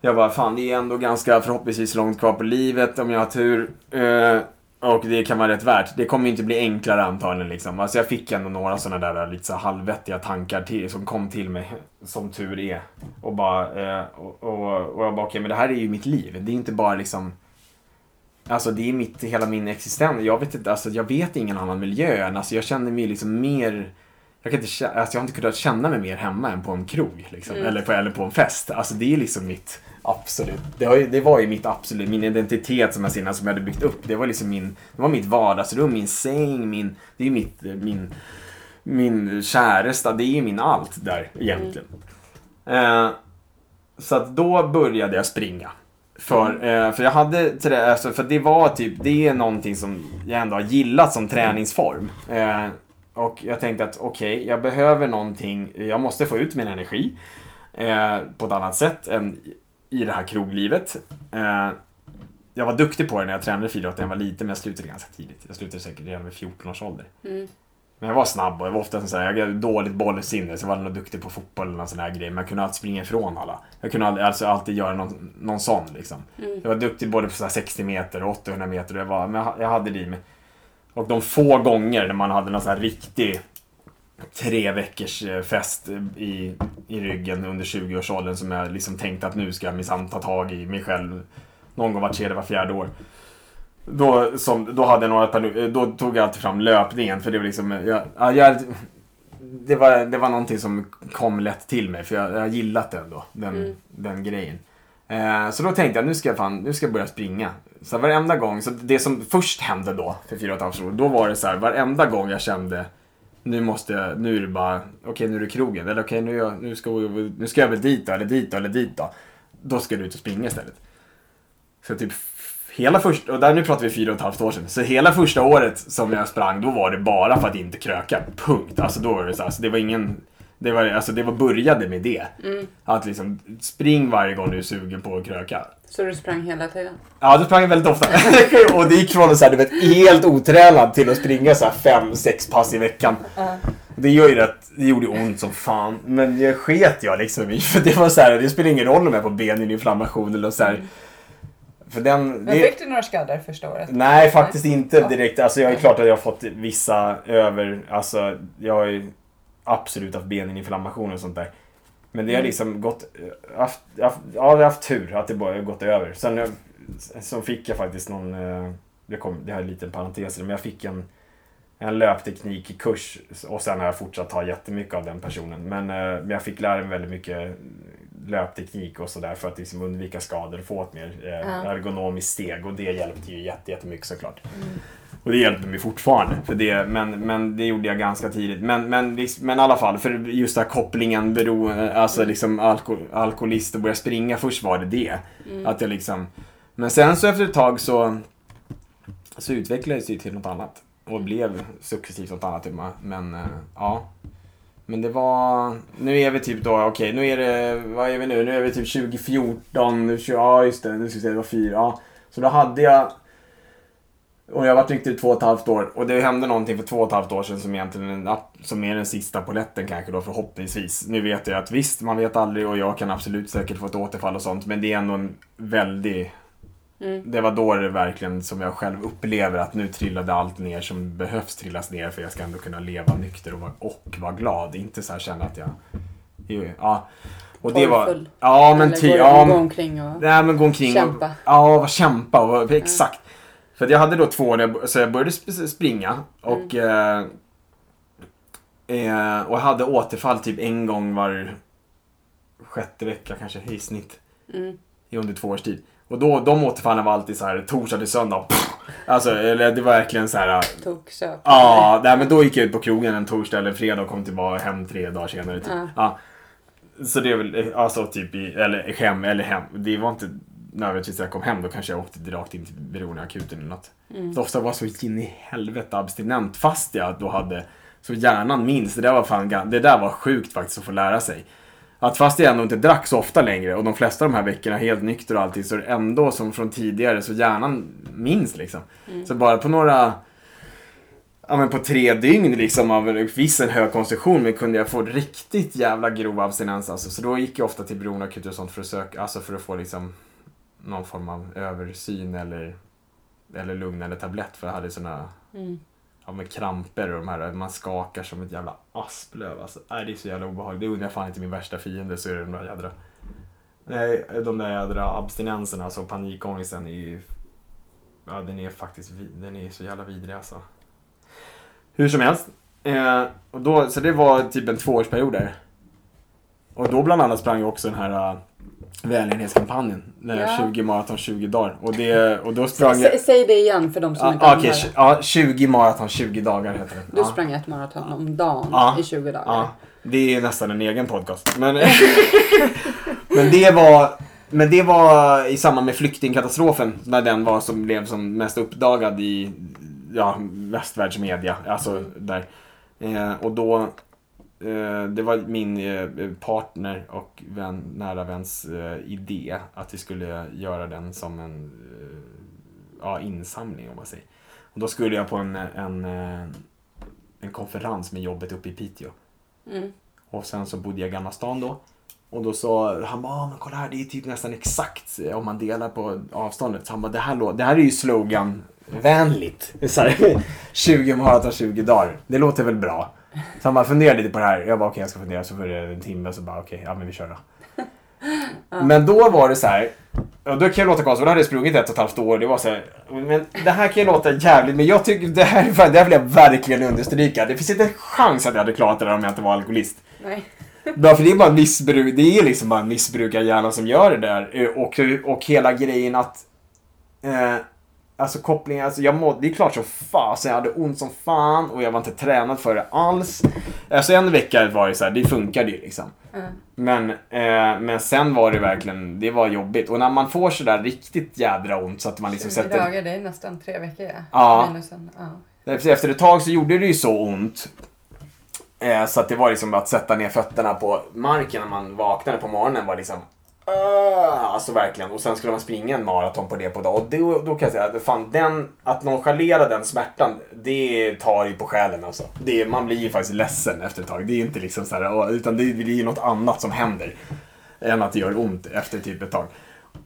Jag bara, fan det är ändå ganska förhoppningsvis långt kvar på livet om jag har tur. Eh, och det kan vara rätt värt. Det kommer ju inte bli enklare antagligen liksom. Alltså jag fick ändå några sådana där lite så halvvettiga tankar till, som kom till mig, som tur är. Och bara, eh, och, och, och jag bara, okej men det här är ju mitt liv. Det är inte bara liksom Alltså det är mitt, hela min existens. Jag vet inte, alltså jag vet ingen annan miljö än, alltså jag känner mig liksom mer jag, kan inte, alltså jag har inte kunnat känna mig mer hemma än på en krog. Liksom. Eller, på, eller på en fest. Alltså det är liksom mitt absolut. Det, har ju, det var ju mitt absolut, min identitet som jag senare som jag hade byggt upp. Det var liksom min, det var mitt vardagsrum, min säng, min, det är mitt, min, min käresta. Det är min allt där egentligen. Eh, så att då började jag springa. För, eh, för jag hade, alltså, för det var typ, det är någonting som jag ändå har gillat som träningsform. Eh, och jag tänkte att okej, jag behöver någonting, jag måste få ut min energi eh, på ett annat sätt än i det här kroglivet. Eh, jag var duktig på det när jag tränade friidrott när jag var liten, men jag slutade ganska tidigt. Jag slutade säkert redan vid 14 års ålder. Men jag var snabb och jag var ofta så här, jag hade dåligt bollsinne så jag var nog duktig på fotboll eller någon sån här grej. Men jag kunde alltid springa ifrån alla. Jag kunde aldrig, alltså alltid göra någon, någon sån liksom. Jag var duktig både på så här 60 meter och 800 meter. Och jag, var, men jag, jag hade det i mig. Och de få gånger när man hade någon sån här riktig tre veckors eh, fest i, i ryggen under 20-årsåldern som jag liksom tänkte att nu ska jag minsann ta tag i mig själv någon gång vart tredje, var fjärde år. Då, som, då hade jag några perioder, då tog jag alltid fram löpningen för det var liksom, jag, ja, jag, det, var, det var någonting som kom lätt till mig för jag, jag gillat det ändå, den, den grejen. Eh, så då tänkte jag nu ska jag, fan, nu ska jag börja springa. Så varenda gång, så det som först hände då, för fyra och ett halvt år, då var det så här, varenda gång jag kände nu måste jag, nu är det bara, okej nu är det krogen, eller okej nu, är jag- nu, ska, nu ska jag väl dit då, eller dit då, eller dit då. Då ska du ut och springa istället. Så typ hela första, och där nu pratar vi fyra och ett halvt år sedan. Så hela första året som jag sprang, då var det bara för att inte kröka. Punkt. Alltså då var det så alltså det var ingen, det var, alltså det var började med det. Att liksom, spring varje gång du är sugen på att kröka. Så du sprang hela tiden? Ja, då sprang jag väldigt ofta. *laughs* och det gick från du vet, helt otränad till att springa så här fem, sex pass i veckan. Det gör ju rätt, det gjorde ont som fan. Men det sket jag liksom i. För det var så här, det spelar ingen roll om jag är på beninflammation eller så här. För den... Men Det, fick du några skador första året? nej, faktiskt inte direkt. Alltså jag är klart att jag har fått vissa över, alltså jag har ju absolut haft beninflammation och sånt där. Men det har liksom gått, haft, haft, ja, jag har haft tur att det bara gått över. Sen eh, så fick jag faktiskt någon, eh, det, kom, det här är en liten parentes, men jag fick en, en löpteknikkurs och sen har jag fortsatt ta jättemycket av den personen. Men, eh, men jag fick lära mig väldigt mycket löpteknik och sådär för att liksom undvika skador och få ett mer eh, ergonomiskt steg och det hjälpte ju jätte, jättemycket såklart. Och det hjälper mig fortfarande. För det, men, men det gjorde jag ganska tidigt. Men, men, men i alla fall, för just den här kopplingen, bero, alltså liksom alko, alkoholist och börja springa. Först var det det. Att jag liksom, men sen så efter ett tag så, så utvecklades det till något annat. Och blev successivt något annat. Men eh, ja. Men det var, nu är vi typ då, okej nu är det, vad är vi nu? Nu är vi typ 2014, 20, ja just det, nu ska vi se, det var fyra. Ja. Så då hade jag och jag har varit nykter i två och ett halvt år och det hände någonting för två och ett halvt år sedan som egentligen är- som är den sista poletten kanske då förhoppningsvis. Nu vet jag att visst, man vet aldrig och jag kan absolut säkert få ett återfall och sånt men det är ändå en väldig Mm. Det var då det verkligen som jag själv upplever att nu trillade allt ner som behövs trillas ner för jag ska ändå kunna leva nykter och vara, och vara glad. Inte så här känna att jag... Ja. Och det var... Ja men Eller ty, gå, ja, gå omkring och... Nej men gå omkring Kämpa. och... Ja, kämpa och, exakt. För att jag hade då två år, jag, så jag började sp- springa och... Eh, eh, och hade återfall typ en gång var sjätte vecka kanske i snitt. Mm. I under två års tid. Och då, de återfallen var alltid så här torsdag till söndag. Alltså, eller det var verkligen så här... Söp. Ja, nej, men då gick jag ut på krogen en torsdag eller fredag och kom tillbaka hem tre dagar senare. Typ. Ja. Ja. Så det är väl, alltså typ i, eller hem, eller hem. Det var inte nödvändigtvis när jag kom hem, då kanske jag åkte direkt in till beroendeakuten eller något. Mm. Så ofta var jag så in i helvete abstinent fast jag då hade, så hjärnan minns, det där var fan, det där var sjukt faktiskt att få lära sig. Att fast jag ändå inte drack så ofta längre och de flesta av de här veckorna helt nykter och allting så är det ändå som från tidigare så hjärnan minns liksom. Så bara på några Ja men på tre dygn liksom av viss en hög konsumtion men kunde jag få riktigt jävla grov abstinens alltså. Så då gick jag ofta till beroendeakut och sånt för att söka, alltså för att få liksom någon form av översyn eller, eller lugnande tablett för jag hade såna Mm ja, med kramper och de här, man skakar som ett jävla asplöv alltså. Nej, det är så jävla obehagligt. Det undrar jag fan inte min värsta fiende så är det de där jädra Nej, de där jädra abstinenserna, alltså panikångesten är ju Ja, den är faktiskt den är så jävla vidrig alltså. Hur som helst. Eh, och då, så det var typ en tvåårsperiod där. Och då bland annat sprang jag också den här eh, välgörenhetskampanjen. Den Ja. 20 maraton 20 dagar. Och, det, och då sprang jag... Sä, säg det igen för de som Ja, inte har Okej, hört ja, 20 maraton 20 dagar heter det. Du sprang ett maraton om dagen Ja. i 20 dagar. Ja, det är nästan en egen podcast. Men, *laughs* men, det var, men det var i samband med flyktingkatastrofen när den var som blev som mest uppdagad i ja, västvärldsmedia. Alltså där. Eh, och då, det var min eh, partner och vän, nära väns eh, idé att vi skulle göra den som en eh, ja, insamling om man säger. Och då skulle jag på en, en, eh, en konferens med jobbet uppe i Piteå. Mm. Och sen så bodde jag i Gamla stan då. Och då sa han bara, "Ah, men kolla här, det är typ nästan exakt eh, om man delar på avståndet. Så han bara, det här, det här är ju sloganvänligt. *laughs* Så här, 20 maraton, 20 dagar. Det låter väl bra. Så han bara, fundera lite på det här. Jag bara, okej jag ska fundera. Så började det en timme så bara, okej, ja men vi kör då. *laughs* Men då var det så här. Och då kan jag låta konstigt, då hade jag sprungit ett och ett halvt år. Det var så här, men det här kan ju låta jävligt, men jag tycker det här, det här vill jag verkligen understryka. Det finns inte en chans att jag hade klarat det där om jag inte var alkoholist. Nej. Ja, för det är bara missbruk, det är liksom bara en missbrukarhjärna som gör det där. Eh, Och, och hela grejen att... Eh, alltså kopplingen, alltså jag mådde, det är klart som fasen, jag hade ont som fan och jag var inte tränad för det alls. Alltså en vecka var det så här, det funkade ju liksom. Mm. Men, eh, men sen var det verkligen, det var jobbigt. Och när man får sådär riktigt jädra ont så att man liksom 20 sätter... dagar, det är nästan tre veckor ja. Ja. Minusen, ja. Efter, efter ett tag så gjorde det ju så ont. Eh, så att det var liksom att sätta ner fötterna på marken när man vaknade på morgonen var liksom Ah, alltså verkligen. Och sen skulle man springa en maraton på det på dag. Och då, då kan jag säga att fan, den, att nonchalera den smärtan, det tar ju på själen alltså. Det, man blir ju faktiskt ledsen efter ett tag. Det är inte liksom så här, ah, utan det, blir är ju något annat som händer. Än att det gör ont efter typ ett tag.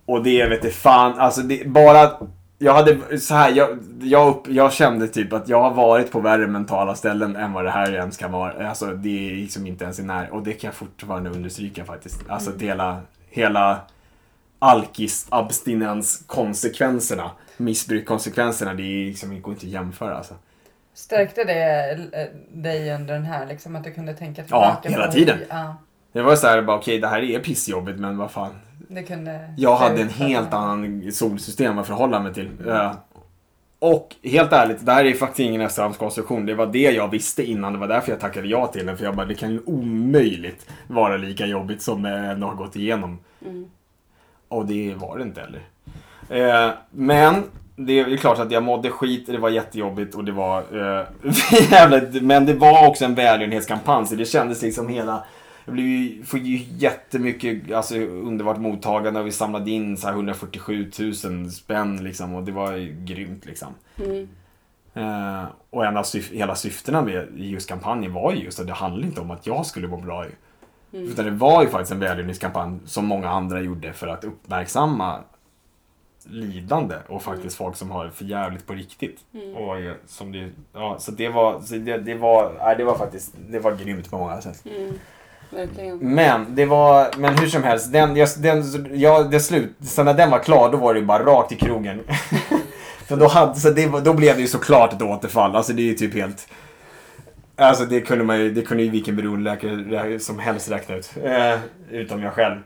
Och det vet du fan, alltså det, bara jag hade så här, jag, jag, upp, jag kände typ att jag har varit på värre mentala ställen än vad det här ens kan vara. Alltså det är liksom inte ens i när och det kan jag fortfarande understryka faktiskt. Alltså Mm. det hela, hela alkis, abstinens konsekvenserna, missbrukkonsekvenserna, det är liksom, det går inte att jämföra alltså. Stärkte det eh, dig under den här, liksom att du kunde tänka tillbaka? hela på- tiden. Ja, Det var så här bara okej det här är pissjobbigt men vad fan. det kunde... Jag hade en helt annan solsystem att förhålla mig till. Eh, Och helt ärligt, det här är faktiskt ingen efterhandskonstruktion. Det var det jag visste innan. Det var därför jag tackade ja till den. För jag bara, det kan ju omöjligt vara lika jobbigt som ändå har gått igenom. Mm. Och det var det inte heller. Eh, men det är klart att jag mådde skit, det var jättejobbigt och det var... Eh, *laughs* jävligt, men det var också en välgörenhetskampanj så det kändes liksom hela... Jag blev ju, fick ju jättemycket alltså, underbart mottagande och vi samlade in så här 147 000 spänn liksom och det var ju grymt liksom. Mm. Eh, och en av syf- hela syftena med just kampanjen var ju just att det handlade inte om att jag skulle må bra ju. Mm. Utan det var ju faktiskt en välgörenhetskampanj som många andra gjorde för att uppmärksamma lidande och faktiskt folk som har det för jävligt på riktigt. Mm. Och är- som det, ja, så det var, så det, det var, nej, det var faktiskt, det var grymt på många sätt. Mm. Men det var, men hur som helst, den, jag, den, jag, det slut, så när den var klar då var det ju bara rakt i krogen. *laughs* För då, hade, så det, då blev det ju såklart ett återfall, alltså det är ju typ helt... Alltså det kunde man ju, det kunde ju vilken beroendeläkare som helst räkna ut. Eh, utom jag själv.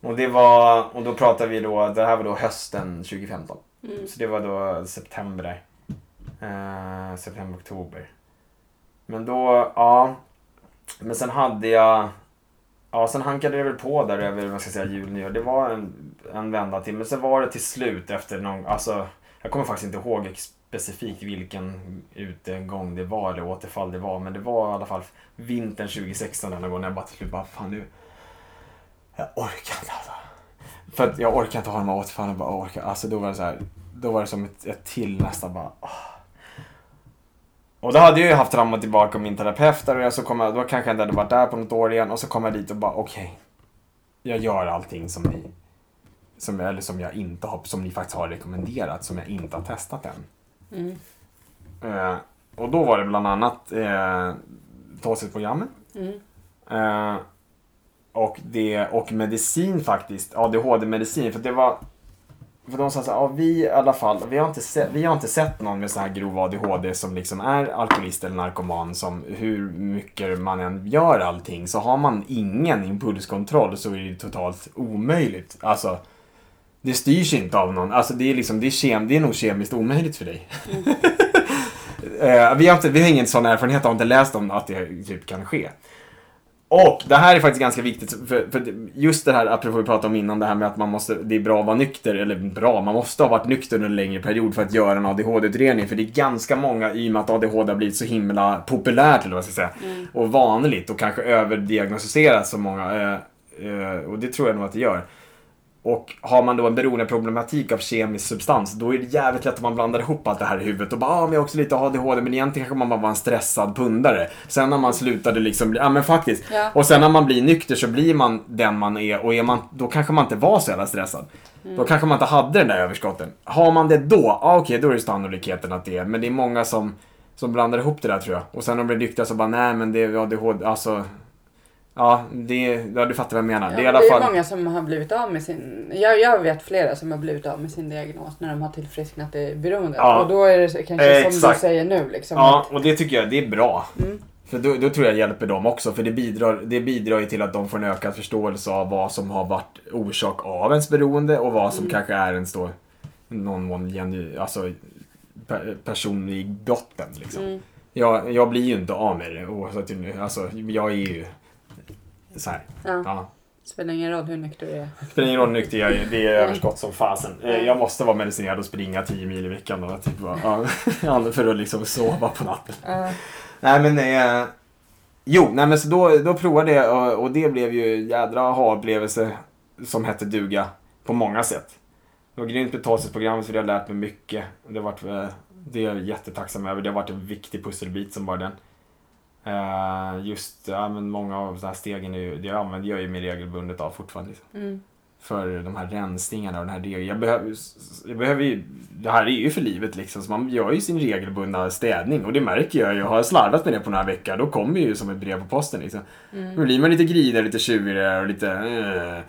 Och det var, och då pratade vi då, det här var då hösten 2015. Mm. Så det var då september. Eh, september, oktober. Men då, ja. Men sen hade jag... Ja, sen hankade det väl på där över, vad ska jag säga, jul, nyår. Det var en, en vända till. Men sen var det till slut efter någon, alltså. Jag kommer faktiskt inte ihåg specifikt vilken utegång det var eller återfall det var. Men det var i alla fall vintern 2016 denna gång när Jag bara till slut bara, fan nu. Jag orkar inte alltså. För att jag orkar inte ha de här återfallen. Jag bara orkar. Alltså då var det så här. Då var det som ett, ett till nästan bara. åh. Och då hade jag ju haft fram och tillbaka med min terapeut där och så kom jag, då kanske jag inte hade varit där på något år igen och så kom jag dit och bara okej. jag gör allting som ni, som, eller som jag inte har, som ni faktiskt har rekommenderat, som jag inte har testat än. Mm. Eh, och då var det bland annat eh, TOSIS-programmet. Mm. Eh, och, det, och medicin faktiskt, ADHD-medicin. För det var, för de sa så här, ja, vi i alla fall, vi har, inte sett, vi har inte sett någon med så här grov ADHD som liksom är alkoholist eller narkoman som hur mycket man än gör allting så har man ingen impulskontroll så är det totalt omöjligt. Alltså, det styrs inte av någon, alltså det är liksom, det är, kem, det är nog kemiskt omöjligt för dig. *laughs* Eh, vi, har inte, vi har ingen sån erfarenhet, har inte läst om att det typ kan ske. Och det här är faktiskt ganska viktigt, för, för just det här, apropå vi pratade om innan, det här med att man måste, det är bra att vara nykter, eller bra, man måste ha varit nykter under en längre period för att göra en ADHD-utredning, för det är ganska många, i och med att ADHD har blivit så himla populärt, eller vad jag ska säga, och vanligt och kanske överdiagnostiserat så många, eh, eh, och det tror jag nog att det gör. Och har man då en beroendeproblematik av kemisk substans, då är det jävligt lätt att man blandar ihop allt det här i huvudet och bara ah, men jag har också lite ADHD, men egentligen kanske man bara var en stressad pundare. Sen när man slutade liksom, ja men faktiskt. Ja. Och sen när man blir nykter så blir man den man är och är man, då kanske man inte var så jävla stressad. Då kanske man inte hade den där överskotten. Har man det då, ja okej då är det sannolikheten att det är, men det är många som, som blandar ihop det där tror jag. Och sen när de blir nyktra så bara nej men det är ADHD, alltså Ja, det, ja, du fattar vad jag menar. Ja, det är i alla fall... många som har blivit av med sin... Jag, jag vet flera som har blivit av med sin diagnos när de har tillfrisknat i beroendet. Ja. Och då är det kanske som Exakt. du säger nu liksom. Ja, och det tycker jag det är bra. Mm. För då, då tror jag hjälper dem också, för det bidrar, det bidrar ju till att de får en ökad förståelse av vad som har varit orsak av ens beroende och vad som kanske är ens då någon mån genu, alltså per, personlig botten liksom. Mm. Jag, jag blir ju inte av med det oavsett alltså jag är ju så här. Ja. Ja. Spelar ingen roll hur nykter du är. Spelar ingen roll hur nykter jag är, det är överskott som fasen. Eh, Jag måste vara medicinerad och springa 10 mil i veckan då, typ, bara, *laughs* ja, för att liksom sova på natten. Ja. Nej men eh, Jo, nej men så då, då provade jag och, och det blev ju jädra aha-upplevelse som hette duga på många sätt. Det var grymt med TASIS-programmet för det har lärt mig mycket. Det har varit, eh, det är jag jättetacksam över. Det har varit en viktig pusselbit som bara den. Eh, just, ja men många av de här stegen är det använder jag ju mig regelbundet av fortfarande. Liksom Mm. för de här rensningarna och den här regeln. Jag behöver, jag behöver ju, det här är ju för livet liksom, så man gör ju sin regelbundna städning och det märker jag ju. Jag har slarvat med det på några veckor, då kommer ju som ett brev på posten liksom. Mm. Då blir man lite grinigare, lite tjurigare och lite, eh,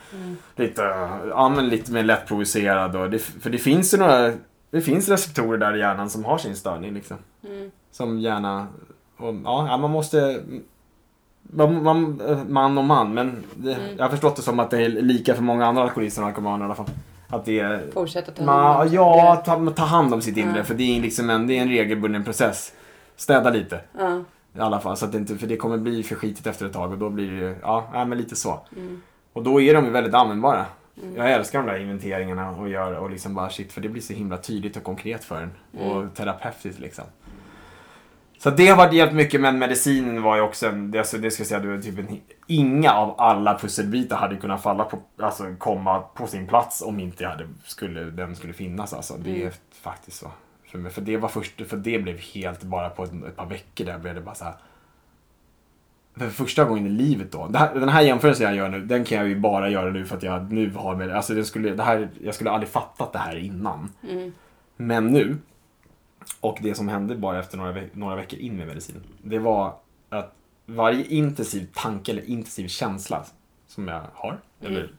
lite, ja men lite mer lättprovocerad och det, för det finns ju några, det finns receptorer där i hjärnan som har sin störning liksom. Mm. Som gärna, och, ja man måste man, man, man och man, men det, Mm. jag har förstått det som att det är lika för många andra alkoholister och narkomaner i alla fall. Att det är, Fortsätta ta man, hand om ja, ta, ta hand om sitt inre, Ja. för det är liksom en, det är en regelbunden process. Städa lite Ja. i alla fall, så att det inte, för det kommer bli för skitigt efter ett tag och då blir det ju, ja, nej, men lite så. Mm. Och då är de ju väldigt användbara. Jag älskar de där inventeringarna och gör och liksom bara shit, för det blir så himla tydligt och konkret för en. Och terapeutiskt liksom. Så det har varit hjälpt mycket, men medicinen var ju också en, det, alltså, det ska jag säga, det var typ en, inga av alla pusselbitar hade kunnat falla på, alltså komma på sin plats om inte jag hade, skulle, den skulle finnas alltså. Det är faktiskt så. För, mig. för det var först, för det blev helt bara på ett, ett par veckor där blev det bara så här. för första gången i livet då. Här, den här jämförelsen jag gör nu, den kan jag ju bara göra nu för att jag nu har med alltså det skulle, det här, jag skulle aldrig fattat det här innan. Mm. Men nu, och det som hände bara efter några, veck- några veckor in med medicinen, det var att varje intensiv tanke eller intensiv känsla som jag har, Mm. eller,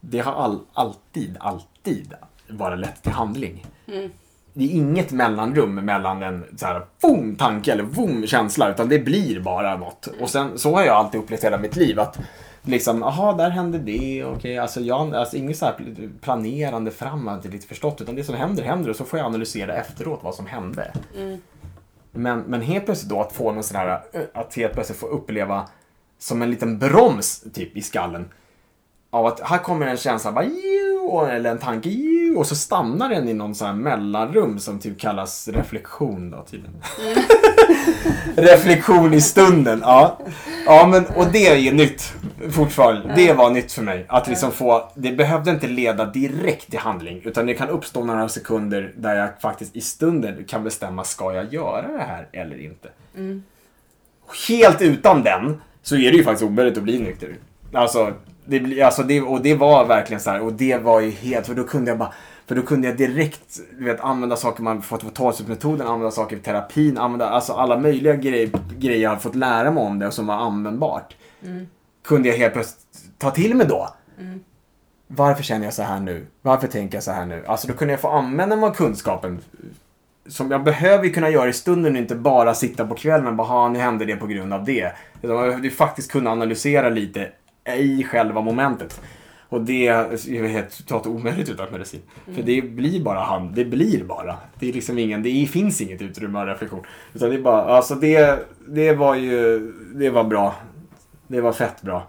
det har all, alltid, alltid bara lett till handling. Mm. Det är inget mellanrum mellan en så här, boom, tanke eller boom, känsla, utan det blir bara något. Och sen, så har jag alltid upplevt hela mitt liv. att Liksom, aha, där hände det, okej, alltså jag, alltså inget så här planerande fram, jag har inte riktigt förstått, utan det som händer, händer och så får jag analysera efteråt vad som hände. Mm. Men, men helt plötsligt då att få någon sån här, att helt plötsligt få uppleva som en liten broms typ i skallen. Av att här kommer en känsla, bara, "Ju", eller en tanke, "Ju", och så stannar den i någon sån här mellanrum som typ kallas reflektion då tydligen. *laughs* reflektion i stunden, ja. Ja men, och det är ju nytt fortfarande. Det var nytt för mig. Att liksom få, det behövde inte leda direkt till handling. Utan det kan uppstå några sekunder där jag faktiskt i stunden kan bestämma, ska jag göra det här eller inte? Helt utan den så är det ju faktiskt omöjligt att bli nykter. Alltså, det, blir- alltså det, och det var verkligen så här, och det var ju helt, för då kunde jag bara för då kunde jag direkt du vet, använda saker man fått på talsutmetoden, använda saker i terapin, använda alltså alla möjliga grejer, grejer jag har fått lära mig om det och som var användbart. Kunde jag helt plötsligt ta till mig då. Varför känner jag så här nu? Varför tänker jag så här nu? Alltså då kunde jag få använda mig av kunskapen som jag behöver kunna göra i stunden och inte bara sitta på kvällen och bara ha nu hände det på grund av det. Utan man behöver ju faktiskt kunna analysera lite i själva momentet. Och det är helt totalt omöjligt utan medicin. För det blir bara hand, det blir bara. Det är liksom ingen, det finns inget utrymme av reflektion. Utan det är bara, alltså det, det var ju, det var bra. Det var fett bra.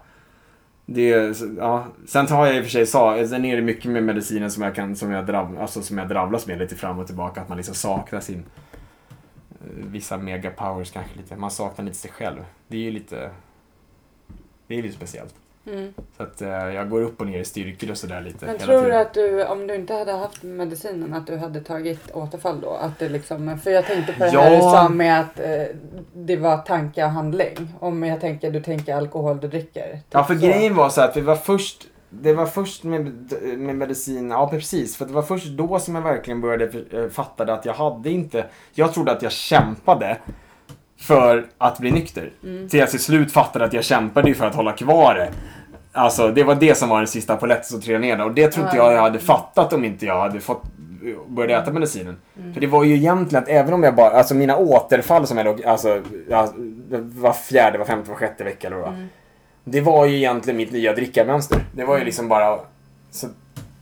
Det, ja. Sen tar jag i och för sig, sa, sen är det mycket med medicinen som jag, kan, som jag, drav, alltså som jag dravlas med lite fram och tillbaka. Att man liksom saknar sin, eh, vissa megapowers kanske lite. Man saknar lite sig själv. Det är ju lite, det är lite speciellt. Mm. Så att eh, jag går upp och ner i styrkor och sådär lite Men tror du att du, om du inte hade haft medicinen, att du hade tagit återfall då? Att det liksom, för jag tänkte på det här Ja. du sa med att eh, det var tanke och handling. Om jag tänker, du tänker alkohol du dricker. typ Ja, för så. grejen var så att vi var först det var först med, med medicin, ja precis. För det var först då som jag verkligen började eh, fattade att jag hade inte, jag trodde att jag kämpade för att bli nykter. Mm. Till jag till slut fattade att jag kämpade för att hålla kvar det. Alltså det var det som var den sista polletten som trillade ner. Och det tror inte jag jag hade fattat om inte jag hade fått började äta medicinen. För det var ju egentligen att även om jag bara, alltså mina återfall som jag låg, alltså var fjärde, var femte, var sjätte vecka eller vad det var. Det var ju egentligen mitt nya drickamönster. Det var ju liksom bara... Så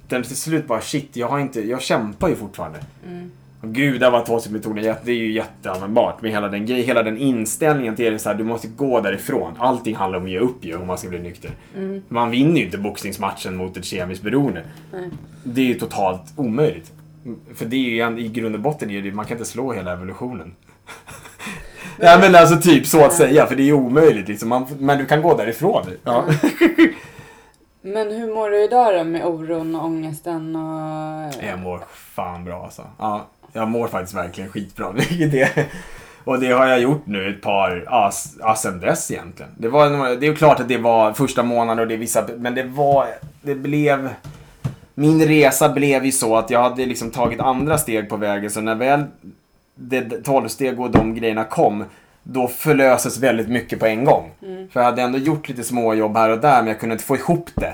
den till slut bara shit, jag har inte... Jag kämpar ju fortfarande. Och gud, där var tvåstegsmetoden, det är ju jätteanvändbart med hela den hela den inställningen till det så här, du måste gå därifrån. Allting handlar om att ge upp ju om man ska bli nykter. Man vinner ju inte boxningsmatchen mot ett kemiskt beroende. Det är ju totalt omöjligt. För det är ju i grund och botten, är det, man kan inte slå hela evolutionen. *laughs* Nej men alltså typ så att säga, för det är ju omöjligt liksom. Man, men du kan gå därifrån. Ja. *laughs* Men hur mår du idag då med oron och ångesten och... Jag mår fan bra alltså. Ja, jag mår faktiskt verkligen skitbra. *laughs* Är det. Och det har jag gjort nu ett par, ja, sen dess egentligen. Det, var, några- det är ju klart att det var första månaden och det är vissa, men det var, det blev, min resa blev ju så att jag hade liksom tagit andra steg på vägen så när väl det 12 steg och de grejerna kom, då förlöses väldigt mycket på en gång. För jag hade ändå gjort lite små jobb här och där men jag kunde inte få ihop det.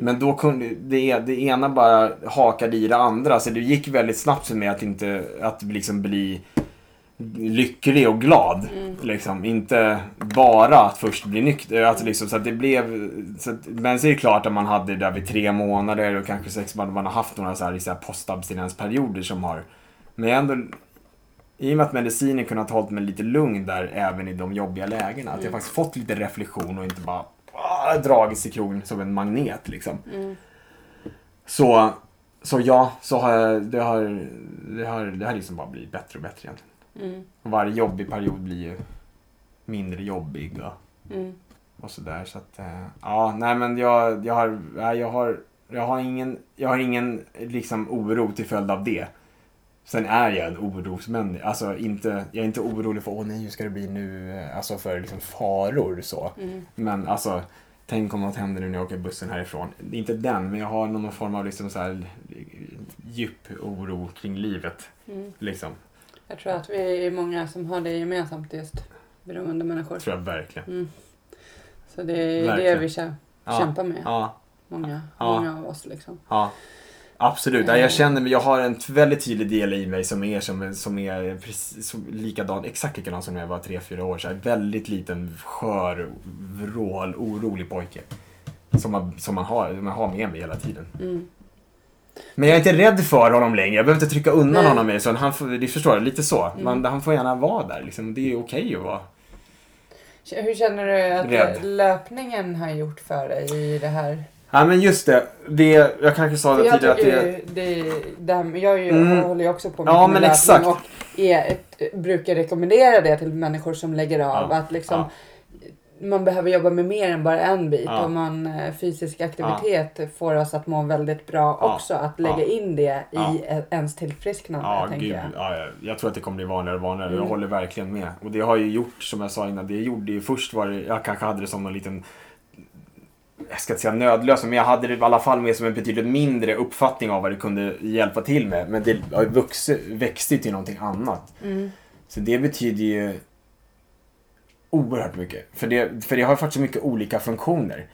Men då kunde det, det ena bara hakade i det andra. Så det gick väldigt snabbt för mig att inte att liksom bli lycklig och glad. Liksom. Inte bara att först bli nykter. Alltså liksom, så att det blev, så att, men så är det klart att man hade det där vid tre månader och kanske sex månader. Man har haft några så här, så här postabstinensperioder som har... Men ändå, i och med att medicinen kunnat hållit mig lite lugn där även i de jobbiga lägena. Att jag faktiskt fått lite reflektion och inte bara ah, dragits i krogen som en magnet liksom. Så, så ja, så har jag, det har, det har, det har liksom bara blivit bättre och bättre egentligen. Mm. Varje jobbig period blir ju mindre jobbig och, Mm. och sådär. Så att, eh, ja, nej men jag, jag har, jag har, jag har ingen, jag har ingen liksom oro till följd av det. Sen är jag en orosmänniska. Alltså inte, jag är inte orolig för åh nej, hur ska det bli nu? Alltså för liksom faror så. Mm. Men alltså, tänk om något händer nu när jag åker bussen härifrån. Det är Inte den, men jag har någon form av liksom så här djup oro kring livet. Mm. Liksom. Jag tror att vi är många som har det gemensamt just beroende människor. Tror jag verkligen. Mm. Så det är det Verkligen. vi kä- Ja. kämpar med. Ja, Många, Ja. många av oss liksom. ja. Absolut. Eh. jag känner mig, jag har en väldigt tydlig del i mig som är, som, som är precis, som, likadan, exakt likadan som när jag var 3-4 år. Så här, väldigt liten, skör, vrål, orolig pojke. Som man, som man, har, man har med mig hela tiden. Mm. Men jag är inte rädd för honom längre. Jag behöver inte trycka undan Nej. honom. mer, Så han får, du förstår, lite så. Mm. Man, han får gärna vara där. Liksom. Det är okej att vara. Hur känner du att Rädd. löpningen har gjort för dig i det här? Ja men just det. det jag kanske sa det tidigare att det... det, det här, jag ju, Mm. håller ju också på med Ja, men exakt. och är ett, brukar rekommendera det till människor som lägger av. Ja, Att liksom, ja. Man behöver jobba med mer än bara en bit Ja. och man, eh, fysisk aktivitet får oss att må väldigt bra också. Att lägga in det i e- ens tillfrisknande Ja, tänker gud. jag. Ja, ja. jag tror att det kommer bli vanligare och vanligare. Mm. Jag håller verkligen med. Och det har ju gjort, som jag sa innan, det gjorde ju först var det, jag kanske hade det som en liten jag ska inte säga nödlösning, men jag hade det i alla fall med som en betydligt mindre uppfattning av vad det kunde hjälpa till med. Men det har växte till någonting annat. Mm. Så det betyder ju oerhört mycket. För det, för det har faktiskt mycket olika funktioner.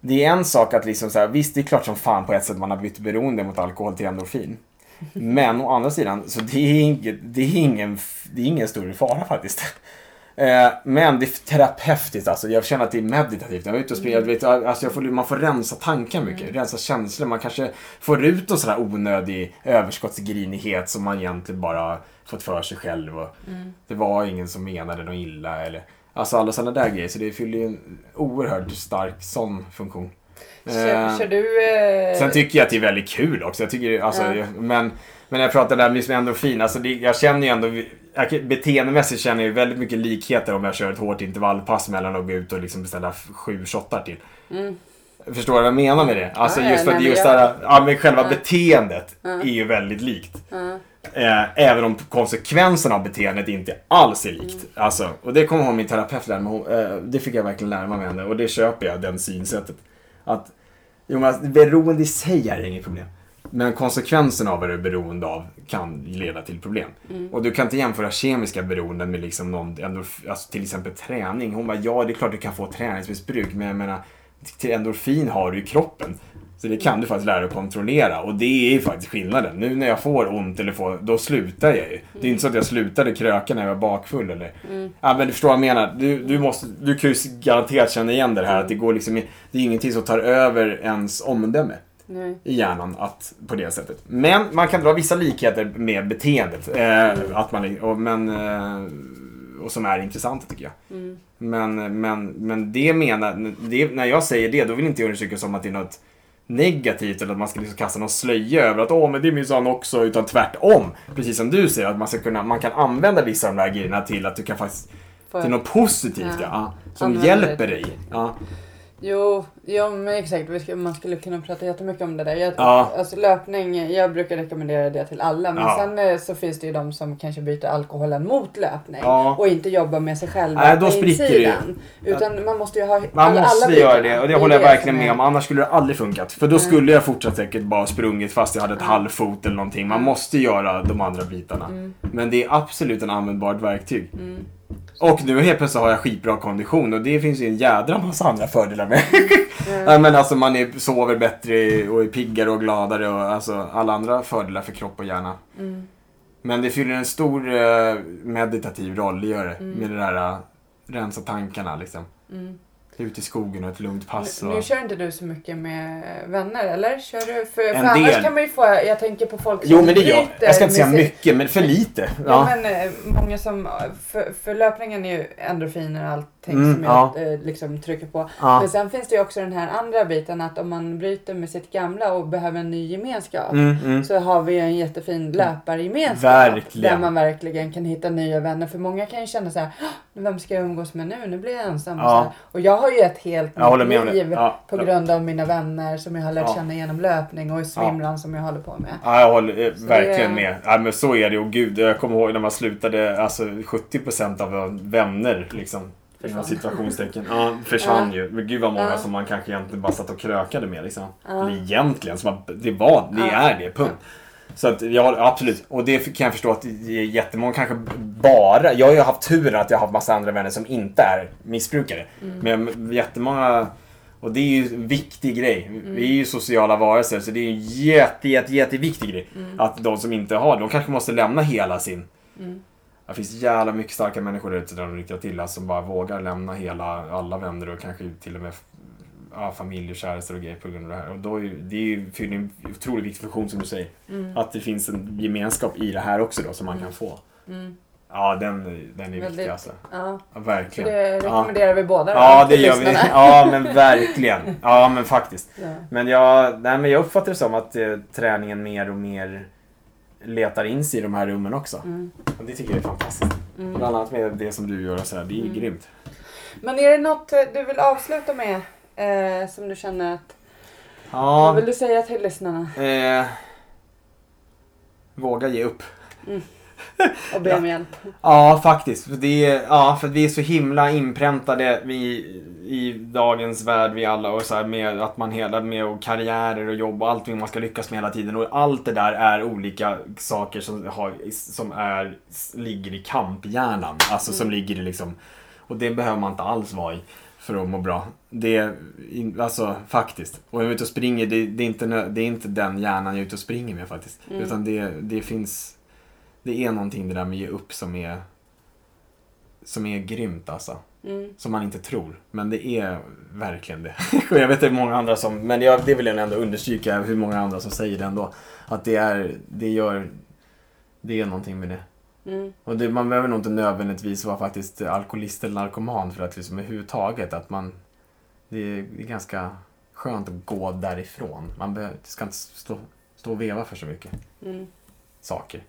Det är en sak att liksom så här, visst det är klart som fan på ett sätt man har bytt beroende mot alkohol till endorfin. *laughs* Men å andra sidan, så det är, inget, det är, ingen, det är ingen större fara faktiskt. Eh, Men det är terapeutiskt alltså. Jag känner att det är meditativt. Jag är ute och spelar, vet, alltså jag får, man får rensa tankar mycket, rensa känslor. Man kanske får ut en sån här onödig överskottsgrinighet som man egentligen bara fått för sig själv. Och Det var ingen som menade något illa. Eller, alltså alla sådana där grejer. Så det fyller ju en oerhört stark sån funktion. Kör, Eh, kör du... Eh, Sen tycker jag att det är väldigt kul också. Jag tycker, alltså, Ja. jag, men, men när jag pratar där med endorfin, alltså det, jag känner ju ändå, beteendemässigt känner jag ju väldigt mycket likheter om jag kör ett hårt intervallpass mellan att gå ut och liksom beställa sju shottar till. Mm. Förstår du vad jag menar med det? Alltså Ja, just för att men just jag- där, ja men själva Ja. beteendet Ja. är ju väldigt likt. Eh, även om konsekvenserna av beteendet inte alls är likt. Mm. Alltså, och det kommer hon min terapeut lära mig. Eh, det fick jag verkligen lära mig med henne och det köper jag, den synsättet. Att, jo, men alltså, beroende i sig är inget problem. Men konsekvenserna av vad du är beroende av kan leda till problem. Mm. Och du kan inte jämföra kemiska beroenden med liksom någon, alltså till exempel träning. Hon bara, ja det är klart du kan få träningsmissbruk men jag menar, till endorfin har du i kroppen. Så det kan du faktiskt lära dig att kontrollera och det är ju faktiskt skillnaden. Nu när jag får ont eller får, då slutar jag ju. Det är inte så att jag slutade kröka när jag var bakfull eller. Ja men du förstår vad jag menar. Du, du, måste, du kan ju garanterat känna igen det här att det går liksom, det är ingenting som tar över ens omdöme Nej. i hjärnan att, på det sättet. Men man kan dra vissa likheter med beteendet. Eh, att man, och, men, eh, och som är intressanta tycker jag. Mm. Men, men, men det menar, det, när jag säger det då vill inte jag undersöka som att det är något negativt eller att man ska liksom kasta någon slöja över att åh men det är minsann också utan tvärtom. Precis som du säger att man ska kunna, man kan använda vissa av de här grejerna till att du kan faktiskt till något positivt Ja. ja. Som Använda hjälper det. dig. Ja. Jo, ja, men exakt. Man skulle kunna prata jättemycket om det där. Jag, Ja. Alltså löpning, jag brukar rekommendera det till alla. Men Ja. sen eh, så finns det ju de som kanske byter alkoholen mot löpning. Ja. Och inte jobbar med sig själva Nej, då spricker det ju. insidan. Utan man måste ju ha Man alla, måste alla göra det och det håller jag verkligen med om. Annars skulle det aldrig funkat. För då skulle jag fortsatt säkert bara sprungit fast jag hade ett Ja. halvfot eller någonting. Man måste göra de andra bitarna. Mm, Men det är absolut en användbart verktyg. mm. Och nu helt plötsligt har jag skitbra kondition och det finns ju en jädra massa andra fördelar med. Nej, men alltså man är, sover bättre och är piggare och gladare och alltså alla andra fördelar för kropp och hjärna. Mm. Men det fyller en stor eh, meditativ roll, det gör det. Mm. Med det där uh, rensa tankarna liksom. Mm. Ut i skogen och ett lugnt pass. Nu, Och... nu kör inte du så mycket med vänner, eller? Kör du? För, En för annars del. kan man ju få, jag tänker på folk som Jo men det gör jag. ska inte säga mycket, men för lite. Ja. Ja. men eh, många som, för, för löpningen är ju endorfiner och allting Mm, som ja. jag eh, liksom trycker på. Ja. Men sen finns det ju också den här andra biten att om man bryter med sitt gamla och behöver en ny gemenskap. Mm, mm. Så har vi en jättefin löpargemenskap. Verkligen. Där man verkligen kan hitta nya vänner. För många kan ju känna så här, "Åh, vem ska jag umgås med nu? Nu blir jag ensam. Och, så här. och jag har ju ett helt Jag håller med om nytt liv Ja. på grund av mina vänner som jag har lärt Ja. känna genom löpning och i swimrun som jag håller på med. Ja, jag håller eh, Så verkligen det- med. Ja, men så är det. Och gud, jag kommer ihåg när man slutade, alltså 70% av vänner liksom. Försvann. situationstecken. Ja, försvann ju. Men gud vad många Ja. som man kanske egentligen bara satt och krökade med liksom. Ja. Eller egentligen, som man, det var, det Ja. är det, punkt. Så att jag, absolut. Och det kan jag förstå att jättemånga kanske bara, jag har ju haft turen att jag har haft massa andra vänner som inte är missbrukare. Men jättemånga, och det är ju en viktig grej. Vi är ju sociala varelser så det är en jätte, jätte, jätteviktig grej. Att de som inte har de kanske måste lämna hela sin det finns jävla mycket starka människor där ute där de riktar till alltså, som bara vågar lämna hela, alla vänner och kanske till och med ja, familj och kärlekar och grejer på grund av det här. Och då är, det är ju fyller en otroligt viktig funktion som du säger. Att det finns en gemenskap i det här också då som man kan få. Ja, den, den är viktig Väldigt- alltså. Ja, Ja, så verkligen. det rekommenderar vi båda Ja, det gör vi. Ja, men verkligen. Ja, men faktiskt. Ja. Men jag, nej, men jag uppfattar det som att eh, träningen mer och mer letar in sig i de här rummen också. Mm. Och det tycker jag är fantastiskt. Bland annat med det som du gör och så här. Det är Mm. grymt. Men är det något eh, du vill avsluta med eh, som du känner att... Vad Ja, vill du säga till lyssnarna eh, våga ge upp. och be om hjälp? *laughs* Ja, faktiskt. För det är, ja, för vi är så himla inpräntade vi, i dagens värld, vi alla. Och så med att man hela med och karriärer och jobb och allting man ska lyckas med hela tiden. Och allt det där är olika saker som, har, som är, ligger i kamphjärnan. Alltså som ligger i liksom... Och det behöver man inte alls vara i för att må bra. Det är, alltså faktiskt. Och jag är ute och springer, det, det, är inte, det är inte den hjärnan jag är ute och springer med faktiskt. Utan det, det finns det är någonting det där med att ge upp som är som är grymt alltså. Mm. Som man inte tror. Men det är verkligen det. *laughs* Och jag vet att det är många andra som, men jag, det vill jag ändå understryka hur många andra som säger det ändå. Att det är, det gör, det är någonting med det. Mm. Och det, man behöver nog inte nödvändigtvis vara faktiskt alkoholist eller narkoman för att liksom överhuvudtaget att man, det är, det är ganska skönt att gå därifrån. Man behöver, ska inte stå, stå och veva för så mycket Mm. saker.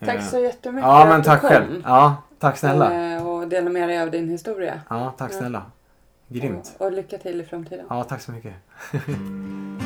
Tack Eh, så jättemycket Ja, men att du tack kom. själv. Ja, tack snälla. Eh, Och dela med dig av din historia. Ja, tack snälla. Grymt. Och, och lycka till i framtiden. Ja, tack så mycket. *laughs*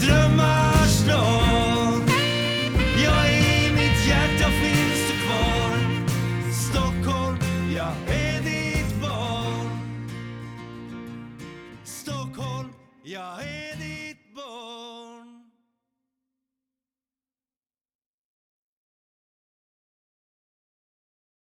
Mina